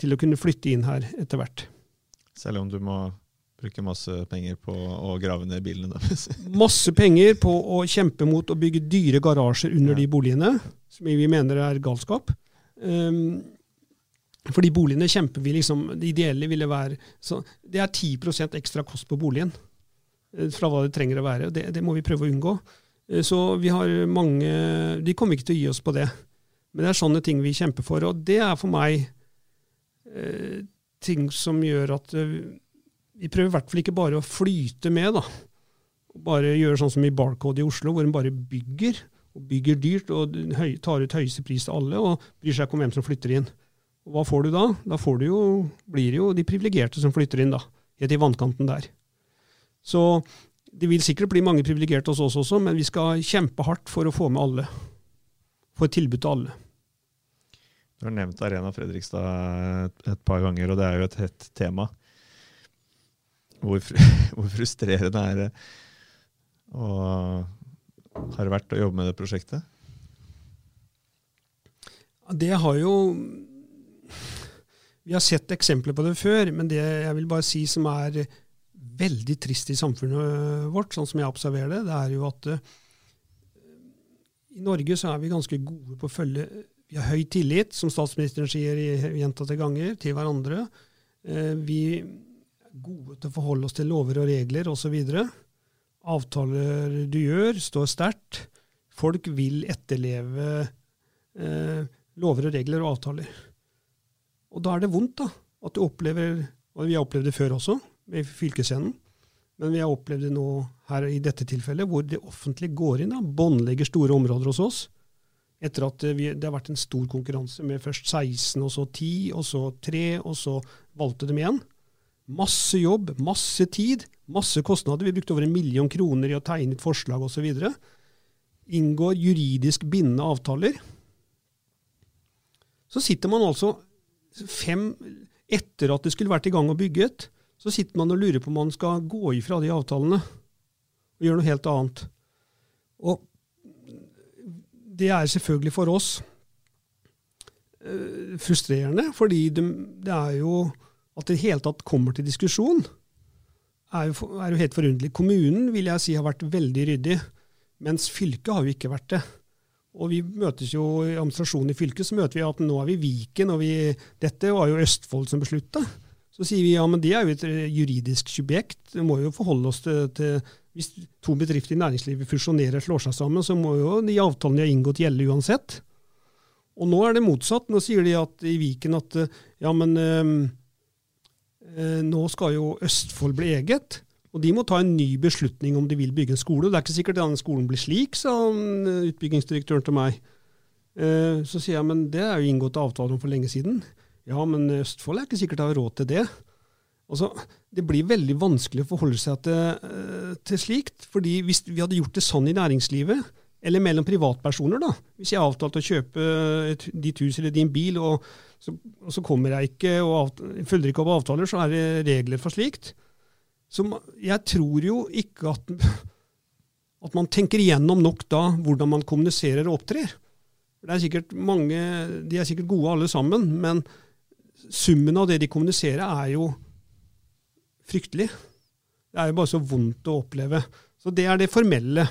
til å kunne flytte inn her etter hvert. Selv om du må bruke masse penger på å grave ned bilene deres? *laughs* masse penger på å kjempe mot å bygge dyre garasjer under ja. de boligene, som vi mener er galskap. Um, for de boligene kjemper vi liksom Det ideelle ville være så Det er 10% ekstra kost på boligen eh, fra hva det trenger å være. Det, det må vi prøve å unngå. Eh, så vi har mange De kommer ikke til å gi oss på det. Men det er sånne ting vi kjemper for. Og det er for meg eh, ting som gjør at eh, vi prøver i hvert fall ikke bare å flyte med, da. Bare gjøre sånn som i Barcode i Oslo, hvor en bare bygger, og bygger dyrt og tar ut høyeste pris til alle, og bryr seg ikke om hvem som flytter inn. Og hva får du da? Da du jo, blir det jo de privilegerte som flytter inn, da. Helt i vannkanten der. Så det vil sikkert bli mange privilegerte hos oss også, men vi skal kjempe hardt for å få med alle. Få et tilbud til alle. Du har nevnt Arena Fredrikstad et, et par ganger, og det er jo et hett tema. Hvor, *laughs* hvor, frustrerende er det å har det vært å jobbe med det prosjektet? Det har jo Vi har sett eksempler på det før, men det jeg vil bare si som er veldig trist i samfunnet vårt, sånn som jeg observerer det, det er jo at uh, i Norge så er vi ganske gode på å følge vi har høy tillit, som statsministeren sier gjentatte ganger, til hverandre. Uh, vi er gode til å forholde oss til lover og regler osv. Avtaler du gjør, står sterkt. Folk vil etterleve uh, lover og regler og avtaler. Og da er det vondt, da. At du opplever Og vi har opplevd det før også, med fylkesscenen. Men vi har opplevd det nå her i dette tilfellet, hvor det offentlige går inn, og båndlegger store områder hos oss etter at vi, det har vært en stor konkurranse med først 16, og så 10, og så 3, og så valgte de igjen. Masse jobb, masse tid, masse kostnader. Vi brukte over en million kroner i å tegne et forslag osv. Inngår juridisk bindende avtaler. Så sitter man altså fem etter at det skulle vært i gang og bygget, så sitter man og lurer på om man skal gå ifra de avtalene og gjøre noe helt annet. Og det er selvfølgelig for oss uh, frustrerende, fordi det, det, er jo at det i hele tatt kommer til diskusjon, er jo, er jo helt forunderlig. Kommunen vil jeg si har vært veldig ryddig, mens fylket har jo ikke vært det. Og vi møtes jo i administrasjonen i fylket, så møter vi at nå er vi Viken, og vi, dette var jo Østfold som beslutta. Så sier vi ja, men det er jo et eh, juridisk subjekt. Det må jo forholde oss til, til Hvis to bedrifter i næringslivet fusjonerer og slår seg sammen, så må jo de avtalene de har inngått, gjelde uansett. Og nå er det motsatt. Nå sier de at, i Viken at ja, men øh, nå skal jo Østfold bli eget. Og de må ta en ny beslutning om de vil bygge en skole. Det er ikke sikkert denne skolen blir slik, sa utbyggingsdirektøren til meg. Eh, så sier jeg men det er jo inngått avtale om for lenge siden. Ja, men Østfold er ikke sikkert har råd til det. Altså, det blir veldig vanskelig å forholde seg til, eh, til, slikt. fordi hvis vi hadde gjort det sånn i næringslivet, eller mellom privatpersoner, da. Hvis jeg avtalte avtalt å kjøpe et, ditt hus eller din bil, og så, og så kommer jeg ikke og følger ikke opp avtaler, så er det regler for slikt. Så jeg tror jo ikke at, *laughs* at man tenker igjennom nok da hvordan man kommuniserer og opptrer. Det er sikkert mange, De er sikkert gode alle sammen, men summen av det de kommuniserer, er jo fryktelig. Det er jo bare så vondt å oppleve. Så det er det formelle.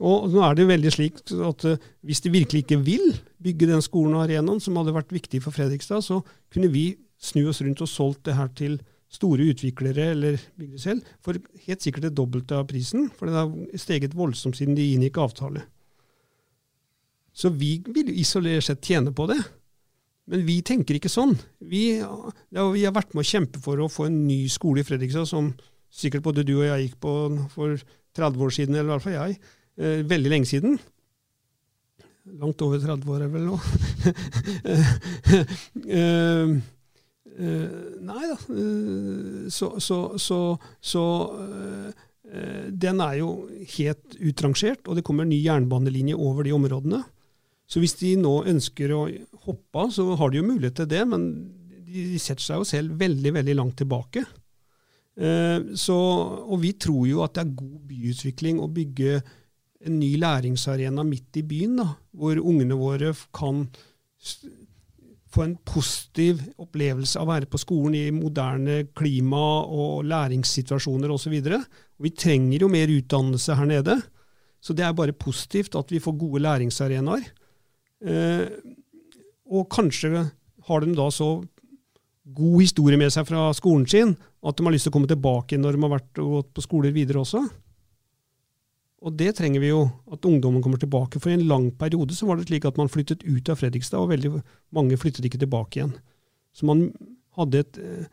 Og nå er det veldig slik at uh, hvis de virkelig ikke vil bygge den skolen og arenaen, som hadde vært viktig for Fredrikstad, så kunne vi snu oss rundt og solgt det her til store utviklere eller bygde selv, for helt sikkert det dobbelte av prisen. For det har steget voldsomt siden de inngikk avtale. Så vi vil isolert sett tjene på det. Men vi tenker ikke sånn. Vi, ja, vi, har vært med å kjempe for å få en ny skole i Fredrikstad, som sikkert både du og jeg gikk på for 30 år siden, eller i hvert fall jeg. Eh, veldig lenge siden. Langt over 30 år er vel nå. *laughs* eh, eh, nei da. Uh, så, så, så, så uh, den er jo helt utrangert, og det kommer en ny jernbanelinje over de områdene. Så hvis de nå ønsker å hoppe av, så har de jo mulighet til det, men de, setter seg jo selv veldig, veldig langt tilbake. Så, og vi tror jo at det er god byutvikling å bygge en ny læringsarena midt i byen, da, hvor ungene våre kan få en positiv opplevelse av å være på skolen i moderne klima og læringssituasjoner osv. Vi trenger jo mer utdannelse her nede, så det er bare positivt at vi får gode læringsarenaer. Eh, og kanskje har de da så god historie med seg fra skolen sin at de har lyst til å komme tilbake når de har vært og gått på skoler videre også. Og det trenger vi jo, at ungdommen kommer tilbake. For i en lang periode så var det slik at man flyttet ut av Fredrikstad, og veldig mange flyttet ikke tilbake igjen. Så man hadde et eh,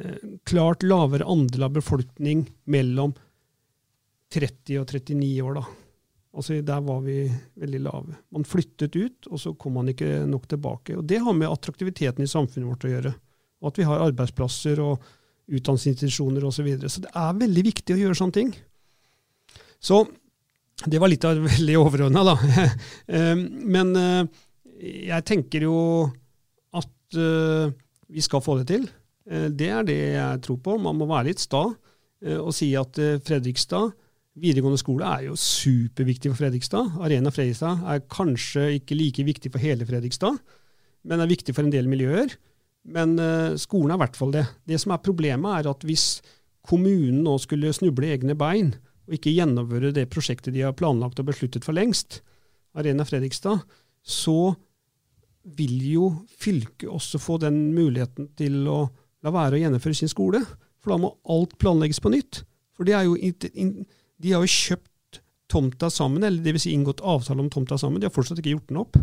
eh klart lavere andel av befolkning mellom 30 og 39 år, da. Altså Der var vi veldig lave. Man flyttet ut, og så kom man ikke nok tilbake. Og Det har med attraktiviteten i samfunnet vårt å gjøre. Og at vi har arbeidsplasser og utdanningsinstitusjoner osv. Så, videre. så det er veldig viktig å gjøre sånne ting. Så det var litt av *laughs* veldig overordna, da. *laughs* Eh, men eh, jeg tenker jo at eh, vi skal få det til. Det er det jeg tror på. Man må være litt sta og si at Fredrikstad videregående skole er jo superviktig for Fredrikstad. Arena Fredrikstad er kanskje ikke like viktig for hele Fredrikstad, men er viktig for en del miljøer. Men skolen er i hvert fall det. Det som er problemet, er at hvis kommunen nå skulle snuble i egne bein og ikke gjennomføre det prosjektet de har planlagt og besluttet for lengst, Arena Fredrikstad, så vil jo fylket også få den muligheten til å la være å gjennomføre sin skole. For da må alt planlegges på nytt. For det er jo, de har jo kjøpt tomta sammen, eller dvs. Si inngått avtale om tomta sammen. De har fortsatt ikke gjort den opp.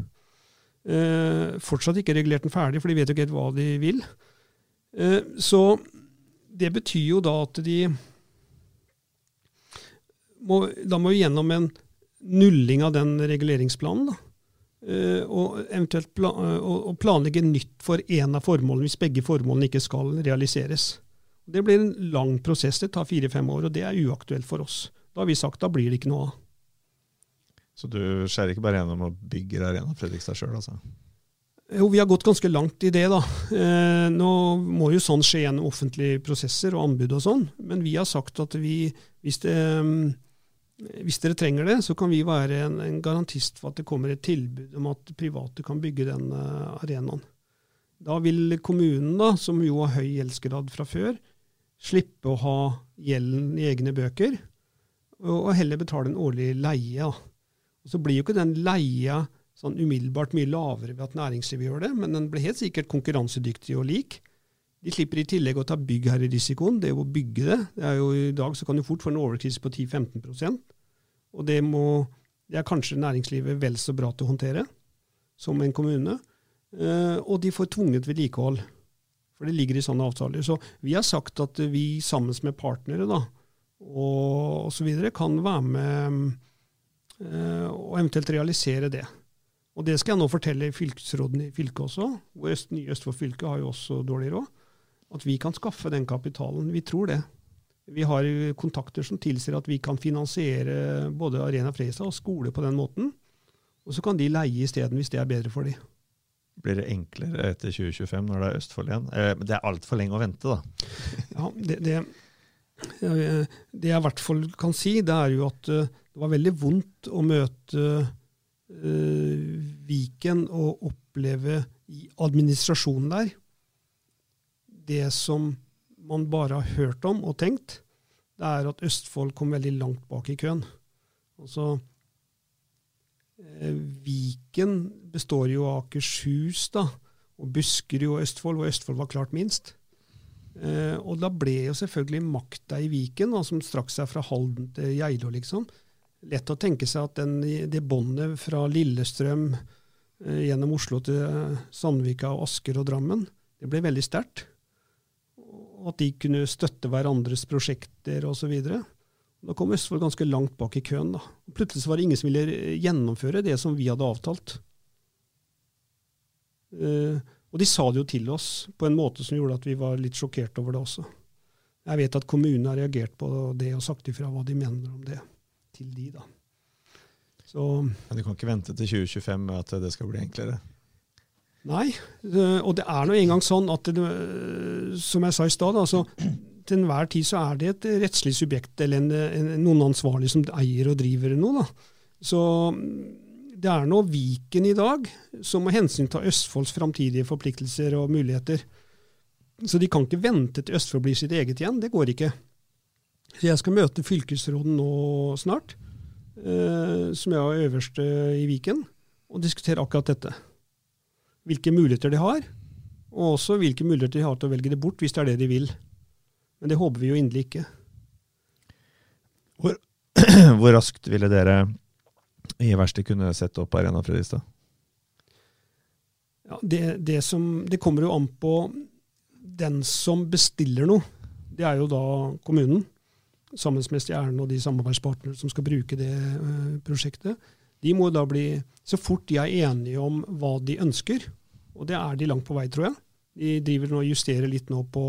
Eh, fortsatt ikke regulert den ferdig, for de vet jo ikke helt hva de vil. Eh, så det betyr jo da at de må, da må vi gjennom en nulling av den reguleringsplanen. da. Uh, og eventuelt pla uh, planlegge nytt for én av formålene, hvis begge formålene ikke skal realiseres. Det blir en lang prosess, det tar fire-fem år, og det er uaktuelt for oss. Da har vi sagt da blir det ikke noe av. Så du skjærer ikke bare gjennom og bygger Arena Fredrikstad sjøl, altså? Jo, vi har gått ganske langt i det, da. Eh, nå må jo sånn skje gjennom offentlige prosesser og anbud og sånn, men vi har sagt at vi, hvis det um, hvis dere trenger det, så kan vi være en, en, garantist for at det kommer et tilbud om at private kan bygge den uh, arenaen. Da vil kommunen, da, som jo har høy gjeldsgrad fra før, slippe å ha gjelden i egne bøker, og, heller betale en årlig leie. Og Så blir jo ikke den leia sånn umiddelbart mye lavere ved at næringslivet gjør det, men den blir helt sikkert konkurransedyktig og lik. De slipper i tillegg å ta byggherrerisikoen, det er jo å bygge det. det er jo I dag så kan du fort få en overkrise på 10-15% og det, må, det er kanskje næringslivet vel så bra til å håndtere som en kommune. Eh, og de får tvunget vedlikehold, for det ligger i sånne avtaler. Så vi har sagt at vi sammen med partnere da, og osv. kan være med eh, og eventuelt realisere det. Og det skal jeg nå fortelle fylkesråden i fylket også, hvor Øst, nye Østfold fylke har jo også dårlig råd, at vi kan skaffe den kapitalen. Vi tror det. Vi har kontakter som tilsier at vi kan finansiere både Arena Freisa og skole på den måten. Og så kan de leie isteden, hvis det er bedre for dem. Blir det enklere etter 2025 når det er Østfold igjen? Eh, det er altfor lenge å vente, da. ja, det, det, det, jeg i hvert fall kan si, det er jo at eh, det var veldig vondt å møte uh, Viken og oppleve i administrasjonen der det som man bare har hørt om og tenkt, det er at Østfold kom veldig langt bak i køen. Altså, eh, Viken består jo av Akershus da, og Buskerud og Østfold, og Østfold var klart minst. Eh, og da ble jo selvfølgelig makta i Viken, da, som strakk seg fra Halden til Geilo, liksom. Lett å tenke seg at den, det båndet fra Lillestrøm eh, gjennom Oslo til Sandvika og Asker og Drammen, det ble veldig sterkt at de kunne støtte hverandres prosjekter osv. Da kom Østfold ganske langt bak i køen. da. Plutselig var det ingen som ville gjennomføre det som vi hadde avtalt. Uh, og de sa det jo til oss på en måte som gjorde at vi var litt sjokkert over det også. Jeg vet at kommunen har reagert på det og sagt ifra hva de mener om det, til de, da. Så, Men du kan ikke vente til 2025 med at det skal bli enklere? Nei, og det er nå engang sånn at, det, som jeg sa i stad, altså, til enhver tid så er det et rettslig subjekt eller en, en, noen ansvarlig som eier og driver noe. Da. Så det er nå Viken i dag som må hensynta Østfolds framtidige forpliktelser og muligheter. Så de kan ikke vente til Østfold blir sitt eget igjen. Det går ikke. Så jeg skal møte fylkesråden nå snart, eh, som jeg er øverste i Viken, og diskutere akkurat dette hvilke muligheter de har, og også hvilke muligheter de har til å velge det bort, hvis det er det de vil. Men det håper vi jo inderlig ikke. Hvor, *clears throat* hvor raskt ville dere i verste kunne sette opp Arena Fredrikstad? Ja, det, det, som, det kommer jo an på den som bestiller noe. Det er jo da kommunen, sammen med Stjernen og de samarbeidspartnere som skal bruke det uh, prosjektet. De må da bli, Så fort de er enige om hva de ønsker, og det er de langt på vei, tror jeg. De driver nå og justerer litt nå på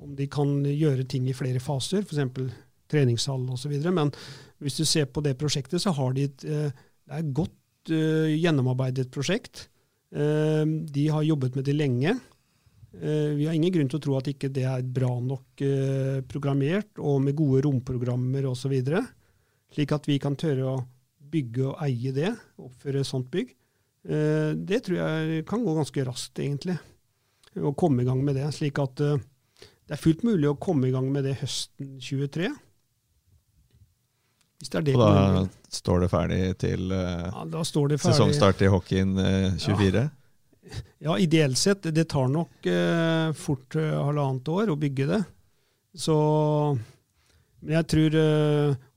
om de kan gjøre ting i flere faser, f.eks. treningshall osv. Men hvis du ser på det prosjektet, så har de et, eh, det er godt uh, gjennomarbeidet prosjekt. Uh, de har jobbet med det lenge. Uh, vi har ingen grunn til å tro at ikke det er bra nok programmert og med gode romprogrammer osv. Slik at vi kan tørre å bygge og eie det, oppføre et sånt bygg. Det tror jeg kan gå ganske raskt, egentlig. Å komme i gang med det. Slik at det er fullt mulig å komme i gang med det høsten 23. Hvis det er det Og da står det ferdig til uh, ja, ferdig. sesongstart i hockeyen uh, 24? Ja. ja. ideelt sett. Det tar nok uh, fort halvannet år å bygge det. Så men jeg tror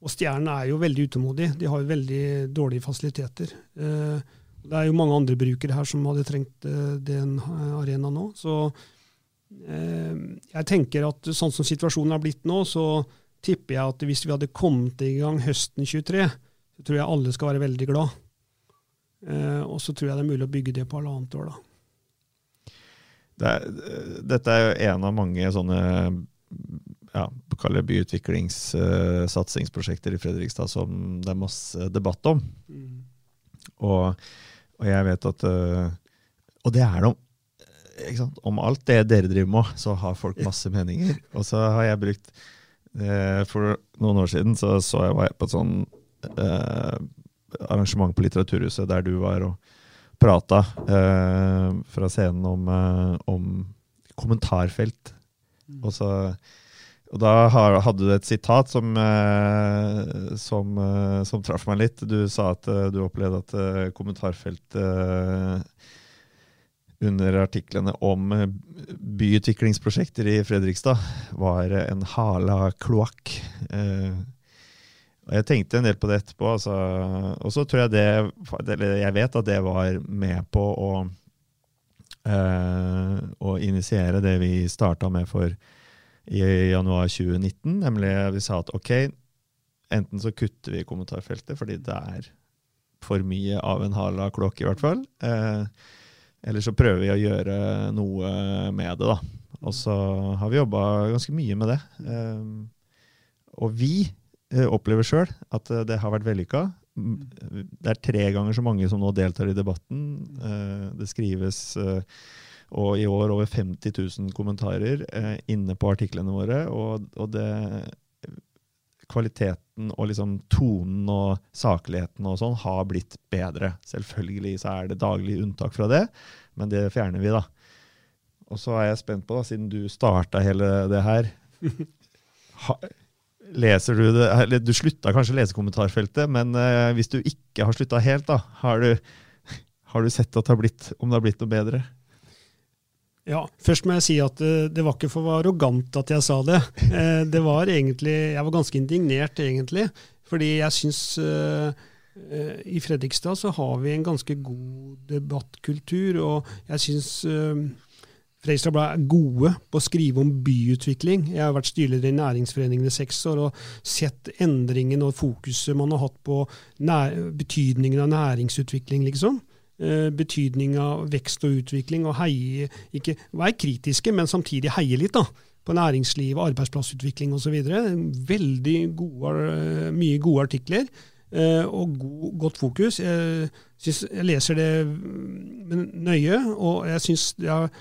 Og Stjernen er jo veldig utålmodig. De har jo veldig dårlige fasiliteter. Det er jo mange andre brukere her som hadde trengt den arenaen nå. Så jeg tenker at sånn som situasjonen er blitt nå, så tipper jeg at hvis vi hadde kommet i gang høsten 23, så tror jeg alle skal være veldig glad. Eh, og så tror jeg det er mulig å bygge det på halvannet år, da. Det er, dette er jo en av mange sånne ja, byutviklingssatsingsprosjekter i Fredrikstad som det er masse debatt om. Mm. Og og jeg vet at uh, Og det er det om, om alt det dere driver med, så har folk *laughs* masse meninger. Og så har jeg brukt For noen år siden så, så jeg var på et sånn eh, arrangement på Litteraturhuset der du var og prata fra scenen om, om kommentarfelt. Mm. Og så Og da hadde du et sitat som, eh, som, eh, som traff meg litt. Du sa at eh, du opplevde at kommentarfeltet under artiklene om byutviklingsprosjekter i Fredrikstad var en hala kloakk. Og jeg tenkte en del på det etterpå. Altså, og så tror jeg det Eller jeg vet at det var med på å, å initiere det vi starta med for i januar 2019. Nemlig vi sa at ok, enten så kutter vi kommentarfeltet fordi det er for mye av en hala kloakk i hvert fall. Eh, eller så prøver vi å gjøre noe med det, da. Og så har vi jobba ganske mye med det. Eh, og vi eh, opplever sjøl at det har vært vellykka. Det er tre ganger så mange som nå deltar i debatten. Eh, det skrives eh, og i år over 50 000 kommentarer eh, inne på artiklene våre. Og, og det, kvaliteten og liksom tonen og sakligheten og sånn har blitt bedre. Selvfølgelig så er det daglig unntak fra det, men det fjerner vi, da. Og så er jeg spent på, da, siden du starta hele det her *laughs* ha, Leser du det eller Du slutta kanskje å lese kommentarfeltet, men uh, hvis du ikke har slutta helt, da, har du, har du sett at det har blitt, om det har blitt noe bedre? Ja, Først må jeg si at det, eh, var ikke for arrogant at jeg sa det. Eh, det var egentlig, Jeg var ganske indignert, egentlig. Fordi jeg syns uh, i Fredrikstad så har vi en ganske god debattkultur. Og jeg syns Fredrikstad Blad er gode på å skrive om byutvikling. Jeg har vært styreleder i Næringsforeningen i seks år og sett endringen og fokuset man har hatt på betydningen av næringsutvikling, liksom. Eh, betydning av vekst og utvikling, og heie, ikke være kritiske, men samtidig heie litt da, på næringsliv, arbeidsplassutvikling osv. Veldig gode, eh, mye gode artikler eh, og god, godt fokus. Jeg, synes, jeg leser det nøye, og jeg syns det har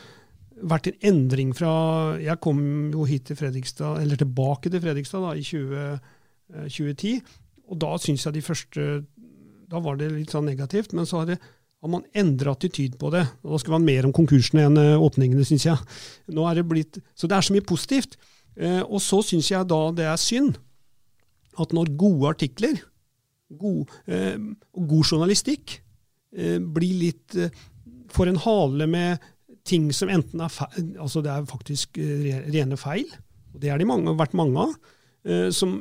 vært en endring fra Jeg kom jo hit til Fredrikstad, eller tilbake til Fredrikstad da, i 20, 2010, og da syns jeg de første Da var det litt sånn negativt, men så har det har man endra attityd på det. Og da skal man mer om konkursene enn eh, åpningene, syns jeg. Det blitt, så det er så mye positivt. Eh, og så syns jeg da det er synd at når gode artikler god, eh, og god journalistikk blir litt Får en hale med ting som enten er feil, altså det er faktisk rene feil, og det har det vært mange av, som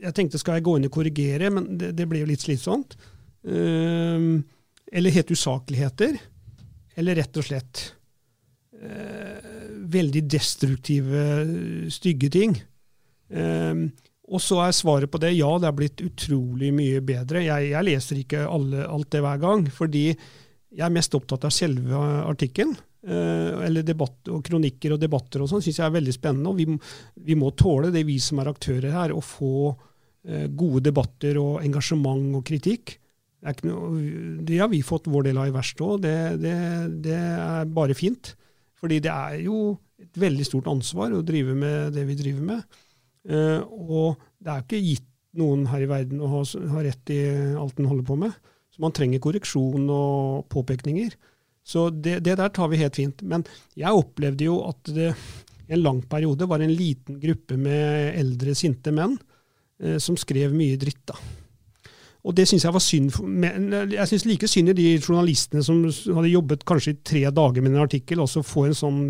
jeg tenkte skal jeg gå inn og korrigere, men det, det ble jo litt slitsomt. Uh, eller helt usakligheter. Eller rett og slett eh, veldig destruktive, stygge ting. Eh, og så er svaret på det ja, det er blitt utrolig mye bedre. Jeg, jeg leser ikke alle, alt det hver gang, fordi jeg er mest opptatt av selve artikkelen. Eh, eller debatt, og kronikker og debatter og sånn syns jeg er veldig spennende. og vi, vi, må tåle det, vi som er aktører her, å få eh, gode debatter og engasjement og kritikk. Det, har vi fått vår del av i verkstedet òg. Det, det, det, er bare fint. Fordi det er jo et veldig stort ansvar å drive med det vi driver med. Uh, og det er ikke gitt noen her i verden å ha, ha, rett i alt den holder på med. Så man trenger korreksjon og påpekninger. Så det, det der tar vi helt fint. Men jeg opplevde jo at det i en lang periode var en liten gruppe med eldre, sinte menn uh, som skrev mye dritt. da. Og det syns jeg var synd. Men jeg syns like synd i de journalistene som hadde jobbet kanskje i tre dager med en artikkel, og så få en sånn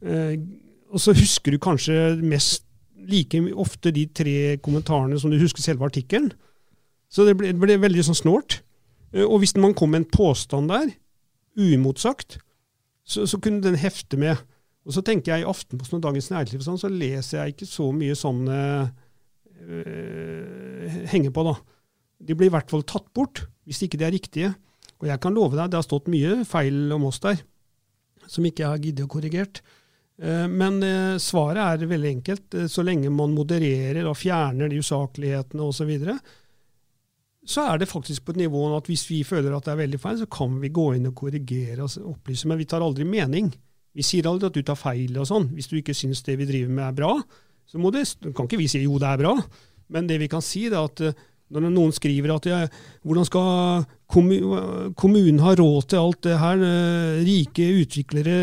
eh, Og så husker du kanskje mest like ofte de tre kommentarene som du husker selve artikkelen. Så det ble, det ble veldig sånn snålt. Eh, og hvis man kom med en påstand der, uimotsagt, så, så, kunne den hefte med. Og så tenker jeg i Aftenposten og Dagens Næringsliv sånn, så leser jeg ikke så mye sånne øh, henge på, da de blir i hvert fall tatt bort, hvis ikke de er riktige. Og jeg kan love deg, det har stått mye feil om oss der, som ikke jeg har giddet å korrigert. Eh, men eh, svaret er veldig enkelt. Eh, så lenge man modererer og fjerner de usaklighetene osv., så, videre, så er det faktisk på et nivå at hvis vi føler at det er veldig feil, så kan vi gå inn og korrigere og opplyse. Men vi tar aldri mening. Vi sier aldri at du tar feil og sånn. Hvis du ikke syns det vi driver med er bra, så det, kan ikke vi si jo, det er bra. Men det vi kan si, er at når noen skriver at jeg, hvordan skal kommunen ha råd til alt det her. Eh, rike utviklere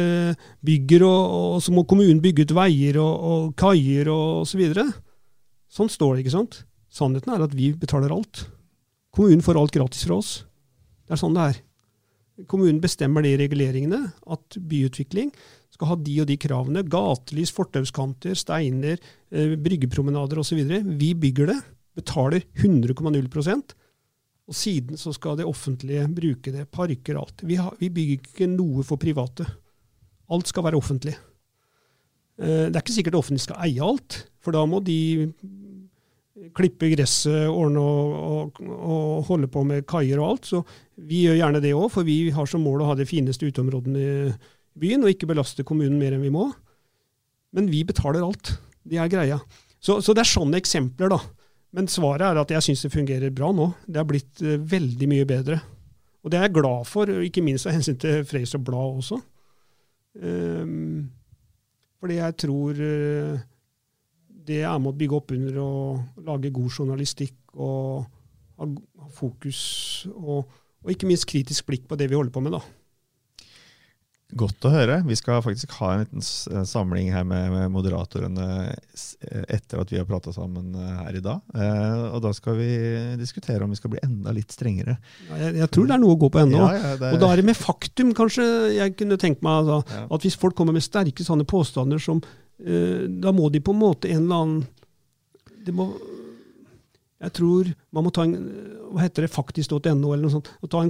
bygger, og, og så må kommunen bygge ut veier og, og kaier og osv. Så videre. sånn står det, ikke sant? Sannheten er at vi betaler alt. Kommunen får alt gratis fra oss. Det er sånn det er. Kommunen bestemmer de reguleringene, at byutvikling skal ha de og de kravene. Gatelys, fortauskanter, steiner, eh, bryggepromenader osv. Vi bygger det, betaler 100,0% og siden så skal det offentlige bruke det. Parker, og alt. Vi, har, vi bygger ikke noe for private. Alt skal være offentlig. Eh, det er ikke sikkert det offentlige skal eie alt, for da må de klippe gresset, ordne og, og, og, holde på med kaier og alt. Så vi gjør gjerne det òg, for vi har som mål å ha de fineste uteområdene i byen, og ikke belaste kommunen mer enn vi må. Men vi betaler alt. Det er greia. Så, så det er sånne eksempler, da. Men svaret er at jeg syns det fungerer bra nå. Det har blitt uh, veldig mye bedre. Og det er jeg glad for, ikke minst av hensyn til Freys Blad også. Um, fordi jeg tror uh, det er med å bygge opp under å lage god journalistikk og ha, fokus og, og, ikke minst kritisk blikk på det vi holder på med. da. Godt å høre. Vi skal faktisk ha en liten eh, samling her med, med moderatorene eh, etter at vi har prata sammen eh, her i dag. Eh, og da skal vi diskutere om vi skal bli enda litt strengere. Ja, jeg, jeg, tror det er noe å gå på ennå. Ja, ja, er... Og da er det med faktum, kanskje. Jeg kunne tenkt meg altså, At hvis folk kommer med sterke sånne påstander som eh, Da må de på en måte en eller annen det må, jeg tror man må ta en hva heter det, faktisk.no eller noe sånt. En,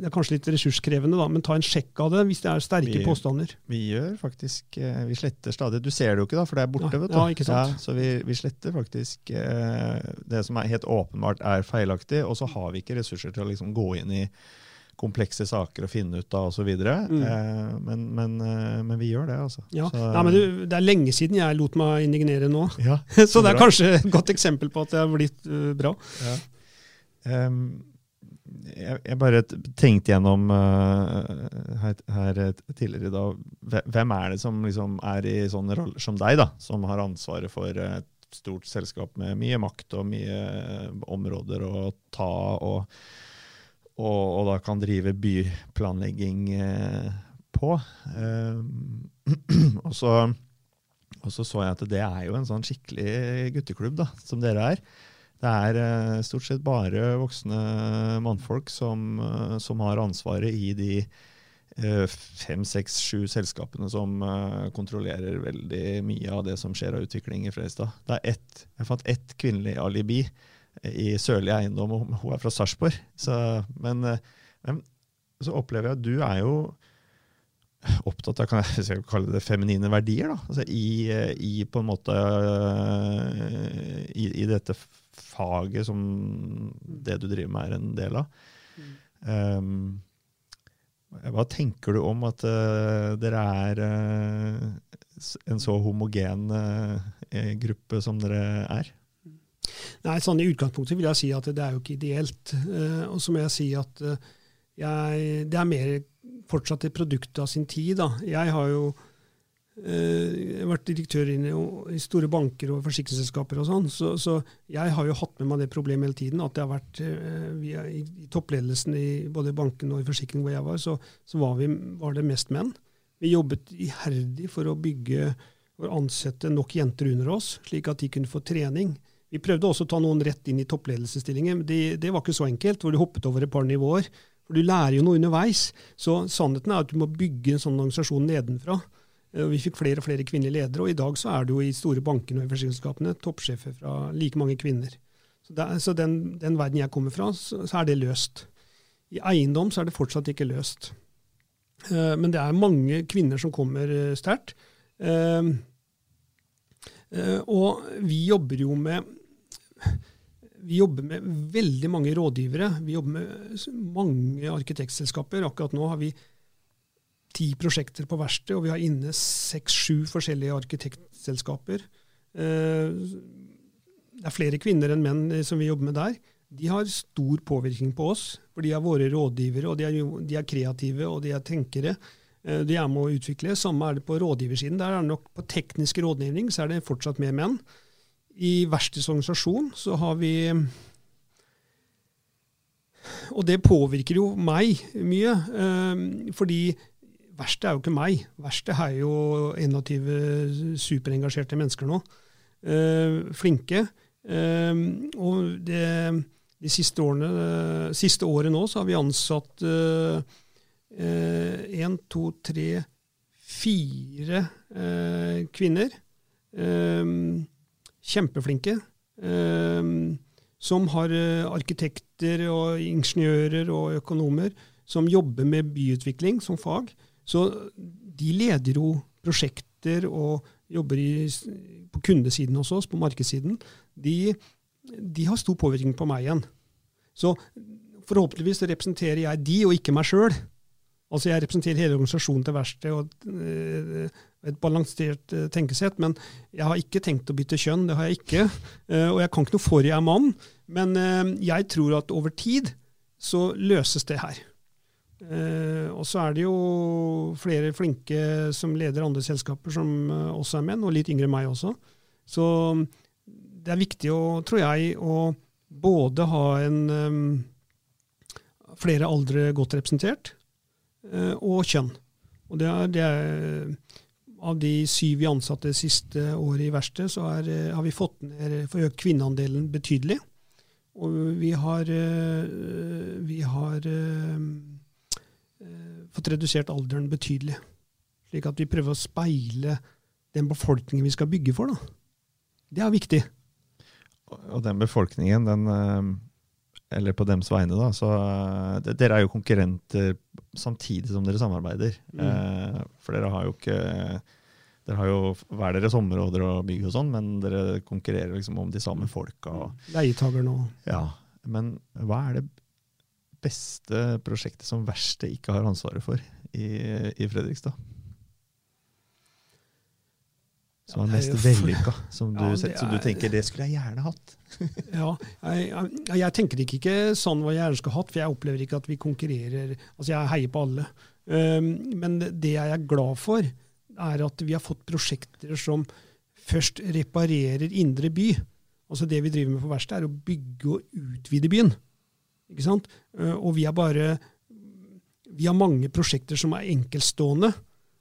det er kanskje litt ressurskrevende, da, men ta en sjekk av det hvis det er sterke vi, påstander. Vi gjør faktisk eh, Vi sletter stadig. Du ser det jo ikke, da, for det er borte. Ja, vet du. Ja, ikke sant? Ja, så vi, vi, sletter faktisk eh, det som er helt åpenbart er feilaktig, og så har vi ikke ressurser til å liksom gå inn i komplekse saker å finne ut av osv. Mm. Eh, men, men, eh, men, vi gjør det, altså. Ja. Nei, men du, det er lenge siden jeg lot meg indignere nå. *laughs* Ja, *laughs* så, så det er kanskje et godt eksempel på at det har blitt uh, bra. Ja. Um, jeg, jeg, bare tenkte gjennom uh, her, her, tidligere i dag Hvem er det som liksom er i sånne roller som deg, da, som har ansvaret for et stort selskap med mye makt og mye områder å ta? og og, og, da kan drive byplanlegging eh, på. Eh, *clears throat* og, så, og, så, så jeg at det er jo en sånn skikkelig gutteklubb, da, som dere er. Det er eh, stort sett bare voksne mannfolk som, eh, som har ansvaret i de fem, seks, sju selskapene som kontrollerer veldig mye av det som skjer av utvikling i Fredrikstad. Jeg fant ett kvinnelig alibi i Sørlig Eiendom, og hun er fra Sarpsborg. Men, eh, men, så opplever jeg at du er jo opptatt av kan jeg, jeg kalle det feminine verdier. da, altså i, eh, i, på en måte eh, i, i, dette faget som det du driver med, er en del av. Um, hva tenker du om at uh, dere er uh, en så homogen uh, gruppe som dere er? Nei, sånn I utgangspunktet vil jeg si at det er jo ikke ideelt. Uh, og så må jeg si at uh, jeg, det er mer fortsatt et produkt av sin tid. Da. Jeg har jo uh, vært direktør i, i store banker og forsikringsselskaper og sånn, så, så, jeg har jo hatt med meg det problemet hele tiden. At det har vært via, i, i, toppledelsen i både banken og i forsikring hvor jeg var, så, så var, vi, var det mest menn. Vi jobbet iherdig for å bygge og ansette nok jenter under oss, slik at de kunne få trening. Vi prøvde også å ta noen rett inn i toppledelsesstillinger, men det, det, var ikke så enkelt, hvor du hoppet over et par nivåer. For du lærer jo noe underveis. Så sannheten er at du må bygge en sånn organisasjon nedenfra. Eh, vi fikk flere og flere kvinnelige ledere, og i dag så er det jo i store bankene og i forsikringsselskapene toppsjefer fra like mange kvinner. Så, det, så den, den, verden jeg kommer fra, så, så, er det løst. I eiendom så er det fortsatt ikke løst. Uh, men det er mange kvinner som kommer uh, sterkt. Og vi jobber jo med vi jobber med veldig mange rådgivere. Vi jobber med mange arkitektselskaper. Akkurat nå har vi ti prosjekter på verksted, og vi har inne seks-sju forskjellige arkitektselskaper. Eh, det er flere kvinner enn menn eh, som vi jobber med der. De har stor påvirkning på oss, for de er våre rådgivere, og de er, de er kreative og de er tenkere. Eh, de er med å utvikle. Samme er det på rådgiversiden. Der er det nok På teknisk rådgivning så er det fortsatt mer menn. I verkstedets organisasjon så har vi og det påvirker jo meg mye. Eh, fordi verste er jo ikke meg. Verste er jo 21 superengasjerte mennesker nå. Eh, flinke. Eh, og det, de siste årene, eh, siste året nå så har vi ansatt én, to, tre, fire kvinner. Kjempeflinke. som har arkitekter og ingeniører og økonomer som jobber med byutvikling som fag. Så de leder jo prosjekter og jobber i, på kundesiden hos oss, på markedssiden. De, de, har stor påvirkning på meg igjen. Så forhåpentligvis representerer jeg de, og ikke meg sjøl. Altså Jeg representerer hele organisasjonen til verkstedet og øh, et balansert øh, tenkesett. Men jeg har ikke tenkt å bytte kjønn, det har jeg ikke. Uh, og jeg kan ikke noe for jeg er mann. Men uh, jeg tror at over tid så løses det her. Eh, og så er det jo flere flinke som leder andre selskaper, som eh, også er menn, og litt yngre enn meg også. Så mm, det er viktig, å, tror jeg, å både ha en flere aldre godt representert, og kjønn. Og det er, det er, av de syv vi ansatte siste året i verkstedet, så er, har vi fått ned for økt kvinneandelen betydelig. Og vi har, uh, vi har Eh, fått redusert alderen betydelig. Slik at vi prøver å speile den befolkningen vi skal bygge for. Da. Det er viktig. Og den befolkningen, den, eh, eller på dems vegne, da, så eh, Dere er jo konkurrenter samtidig som dere samarbeider. Mm. For dere har jo ikke dere har jo hver deres områder og bygge, og sånn, men dere konkurrerer liksom om de samme folka. Leietakerne òg. Ja, men hva er det beste prosjektet som verste ikke har ansvaret for i, i Fredrikstad? Som er mest vellykka, som, ja, som, du tenker det skulle jeg gjerne hatt? *laughs* ja, jeg, jeg, jeg, tenker ikke, ikke sånn hva jeg gjerne skulle hatt, for jeg opplever ikke at vi konkurrerer. Altså, jeg heier på alle. Um, men det jeg er glad for, er at vi har fått prosjekter som først reparerer indre by. Altså Det vi driver med på verkstedet, er å bygge og utvide byen. Ikke sant? Og vi har bare Vi har mange prosjekter som er enkeltstående,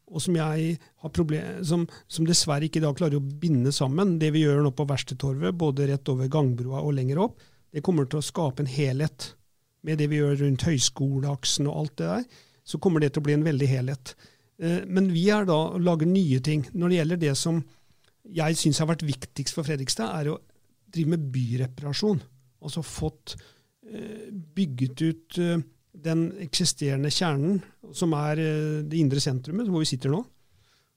og som, jeg har problem, som, som dessverre ikke i klarer å binde sammen. Det vi gjør nå på Verkstedtorvet, både rett over gangbroa og lenger opp, det kommer til å skape en helhet. Med det vi gjør rundt høyskoleaksen og alt det der, så kommer det til å bli en veldig helhet. Eh, men vi er da å lage nye ting. Når det gjelder det som jeg syns har vært viktigst for Fredrikstad, er å drive med byreparasjon. Altså fått Eh, bygget ut eh, den eksisterende kjernen, som er eh, det indre sentrumet, hvor vi sitter nå.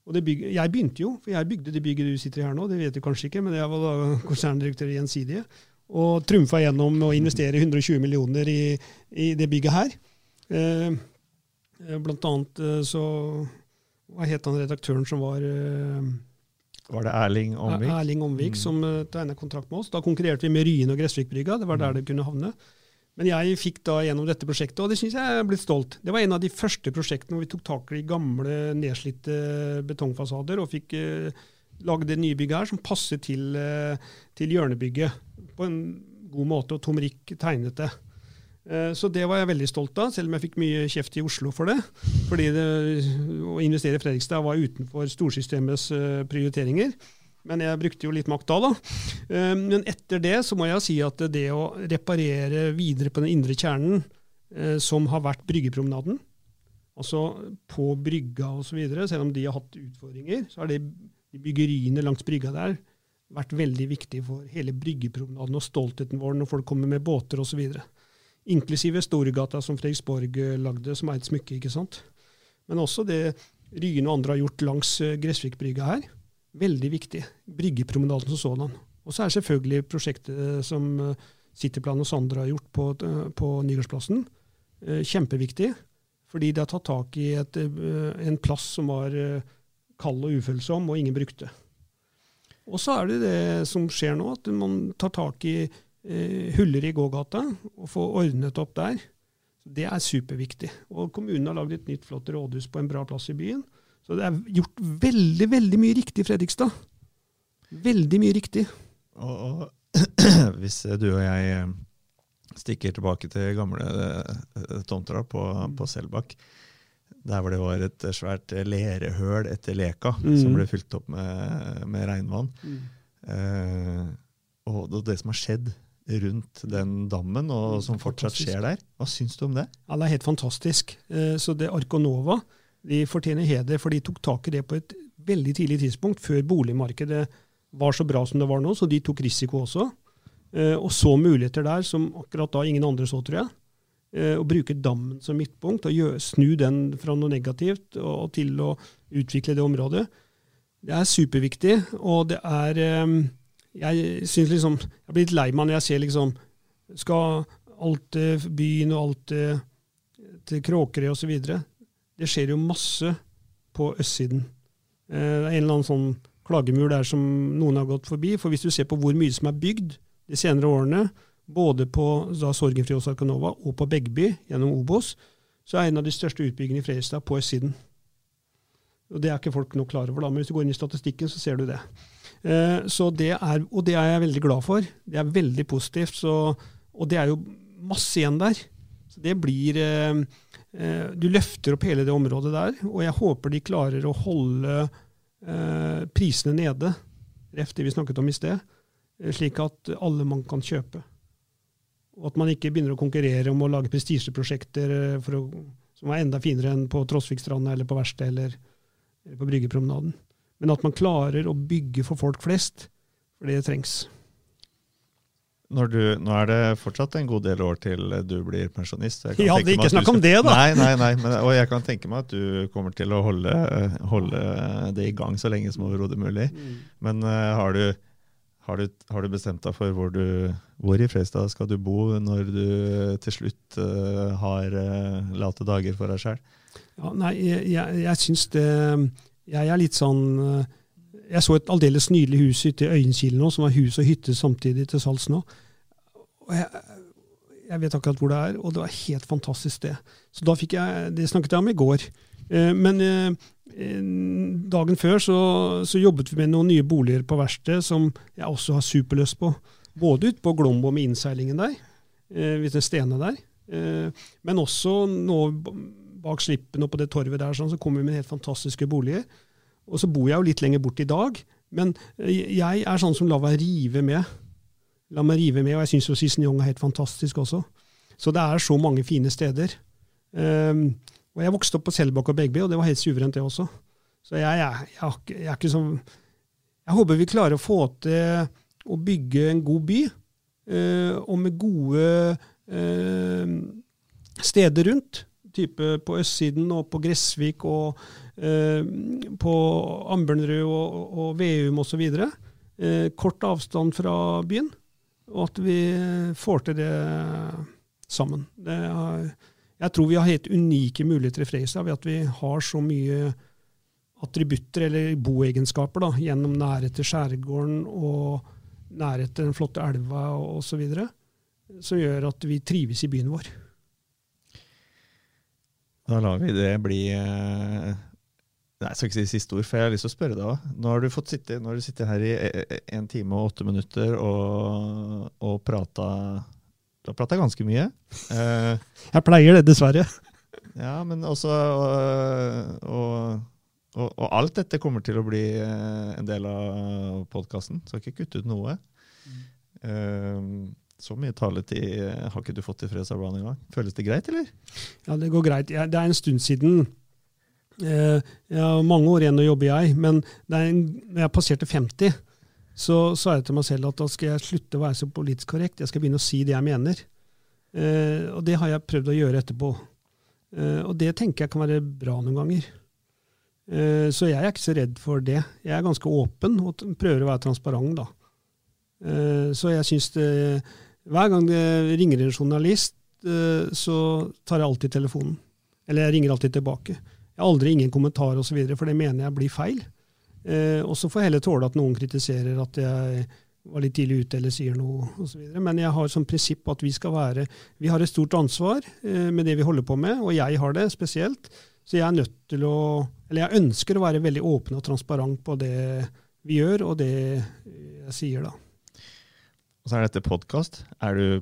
Og bygge, jeg begynte jo, for jeg bygde det bygget du sitter i her nå, det vet du kanskje ikke, men jeg var da konserndirektør i Gjensidige. Og trumfa gjennom å investere 120 millioner i, i det bygget her. Eh, blant annet så Hva het han redaktøren som var eh, var det Erling Omvik? Erling Omvik mm. som uh, tegna kontrakt med oss. Da konkurrerte vi med Ryen og Gressvikbrygga. Det var der mm. det kunne havne. Men jeg fikk da gjennom dette prosjektet, og det syns jeg er blitt stolt. Det var en av de første prosjektene hvor vi tok tak i gamle, nedslitte betongfasader og fikk eh, lagd det nye bygget her som passer til, eh, til, hjørnebygget på en god måte, og Tom Rick tegnet det. Eh, så det var jeg veldig stolt av, selv om jeg fikk mye kjeft i Oslo for det. Fordi det, å investere i Fredrikstad var utenfor storsystemets eh, prioriteringer. Men jeg brukte jo litt makt da, da. Eh, men etter det så må jeg si at det å reparere videre på den indre kjernen, eh, som har vært Bryggepromenaden, altså på brygga osv., selv om de har hatt utfordringer, så har de byggeriene langs brygga der vært veldig viktig for hele Bryggepromenaden og stoltheten vår når folk kommer med båter osv. Inklusive Storegata, som Fredriksborg eh, lagde, som er et smykke. ikke sant? Men også det Ryen og andre har gjort langs Gressvikbrygga her Veldig viktig. Bryggepromenaden som sådan. Og så er selvfølgelig prosjektet som eh, Cityplan og Sander har gjort på, eh, på Nygårdsplassen, eh, kjempeviktig. Fordi det har tatt tak i et, en plass som var kald og ufølsom, og ingen brukte. Og så er det det som skjer nå, at man tar tak i huller i gågata og får ordnet opp der. Det er superviktig. Og kommunen har lagd et nytt, flott rådhus på en bra plass i byen. Så det er gjort veldig, veldig mye riktig Fredrikstad. Veldig mye riktig. Og, og *clears throat* hvis du og jeg stikker tilbake til gamle eh, tomter på, på Selbakk. Der hvor det var et svært lerehøl etter Leka, Mm. som ble fylt opp med, med regnvann. Mm. Eh, og det, det som har skjedd rundt den dammen, og som fortsatt skjer der. Hva syns du om det? Ja, det er helt fantastisk. Eh, Så det Arconova de fortjener heder, for de tok tak i det på et veldig tidlig tidspunkt, før boligmarkedet var så bra som det var nå, så de tok risiko også. Eh, Og så muligheter der som akkurat da ingen andre så, tror jeg. Eh, Å bruke dammen som midtpunkt, og snu den fra noe negativt og til å utvikle det området. Det er superviktig, og det er eh, Jeg syns liksom Jeg blir litt lei meg når jeg ser liksom Skal alt byen og alt til Kråkerøy osv. Det skjer jo masse på østsiden. Eh, Det er en eller annen sånn klagemur der som noen har gått forbi. For hvis du ser på hvor mye som er bygd de senere årene, både på da Sorgenfri og Sarkanova og på Begby gjennom Obos, så er en av de største utbyggingene i Fredrikstad på østsiden. Og Det er ikke folk nok klar over, da, men hvis du går inn i statistikken, så ser du det. Eh, så det er, og det er jeg veldig glad for. Det er veldig positivt. Så, og det er jo masse igjen der. Så det blir eh, Du løfter opp hele det området der, og jeg håper de klarer å holde eh, prisene nede, ref det vi snakket om i sted, eh, slik at alle man kan kjøpe. Og at man ikke begynner å konkurrere om å lage prestisjeprosjekter eh, som er enda finere enn på Trosvikstranda eller på Verkstedet eller, eller på Bryggepromenaden. Men at man klarer å bygge for folk flest, for det trengs. Du, nå er det fortsatt en god del år til du blir pensjonist. jeg hadde meg ikke snakk om det, da. Nei, nei, nei, men, og jeg kan tenke meg at du kommer til å holde, holde det i gang så lenge som overhodet mulig. Men uh, har, du, har, du, har du bestemt deg for hvor, du, hvor i Freistad skal du bo når du til slutt uh, har uh, late dager for deg sjøl? Ja, nei, jeg, jeg, jeg syns det Jeg er litt sånn Jeg så et aldeles nydelig hus ute i Øyenkilen nå, som var hus og hytte samtidig til salgs nå. Og jeg, jeg vet akkurat hvor det er, og det var et helt fantastisk sted. Så da fikk jeg, Det snakket jeg om i går. Eh, Men eh, eh, dagen før så, så jobbet vi med noen nye boliger på verkstedet som jeg også har superlyst på. Både ute på Glombo med innseilingen der, eh, hvis det er stene der. Eh, Men også nå bak slippen og på det torvet der, sånn, så kommer vi med helt fantastiske boliger. Og så bor jeg jo litt lenger bort i dag, men eh, jeg er sånn som lar meg rive med. La meg rive med, og jeg syns Cicignon er helt fantastisk også. Så det er så mange fine steder. Um, og jeg vokste opp på Selbakk og Begby, og det var helt suverent, det også. Så jeg, jeg, jeg, jeg er ikke sånn Jeg håper vi klarer å få til å bygge en god by, uh, og med gode uh, steder rundt. Type på østsiden og på Gressvik og på Ambjørnrud og, og Veum osv. Eh, kort avstand fra byen, og at vi får til det sammen. Det er, jeg tror vi har helt unike muligheter i Freistad ved at vi har så mye attributter eller boegenskaper da, gjennom nærhet til skjærgården og nærhet til den flotte elva osv., som gjør at vi trives i byen vår. Da lar vi det bli eh, Nei, jeg skal ikke si siste ord, for jeg har lyst til å spørre deg òg. Nå har du fått sitte, nå har du sittet her i én time og åtte minutter og, og prata Du har prata ganske mye. Uh, Jeg pleier det, dessverre. ja, men også og, og, og, alt dette kommer til å bli eh, en del av podkasten. Skal ikke kutte ut noe. Uh, så mye taletid har ikke du fått i Fredrikstad Blad engang. Føles det greit, eller? Ja, det går greit. Ja, det er en stund siden. Eh, jeg har mange år igjen å jobbe, jeg. Men når jeg passerte 50, så sa jeg til meg selv at da skal jeg slutte å være så politisk korrekt. Jeg skal begynne å si det jeg mener. Eh, og det har jeg prøvd å gjøre etterpå. Eh, og det tenker jeg kan være bra noen ganger. Så jeg er ikke så redd for det. Jeg er ganske åpen og prøver å være transparent, da. Så jeg syns Hver gang det ringer en journalist, så tar jeg alltid telefonen. Eller jeg ringer alltid tilbake. Jeg har aldri ingen kommentar osv., for det mener jeg blir feil. Eh, og så får jeg heller tåle at noen kritiserer at jeg var litt tidlig ute eller sier noe osv. Men jeg har som prinsipp at vi skal være Vi har et stort ansvar eh, med det vi holder på med, og jeg har det spesielt. Så jeg er nødt til å Eller jeg ønsker å være veldig åpen og transparent på det vi gjør, og det jeg sier, da. Og så er dette podkast. Er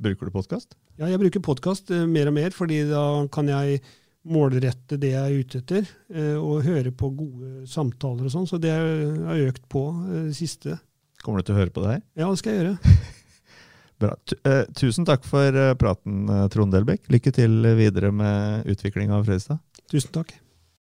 Bruker du podkast? Ja, jeg bruker podkast mer og mer, fordi da kan jeg målrette det jeg er ute etter, eh, og høre på gode samtaler og sånn. Så det har økt på eh, det siste. Kommer du til å høre på det her? Ja, det skal jeg gjøre. *laughs* Bra. Eh, tusen takk for praten, Trond Delbekk. Lykke til videre med utviklinga av Fredrikstad. Tusen takk.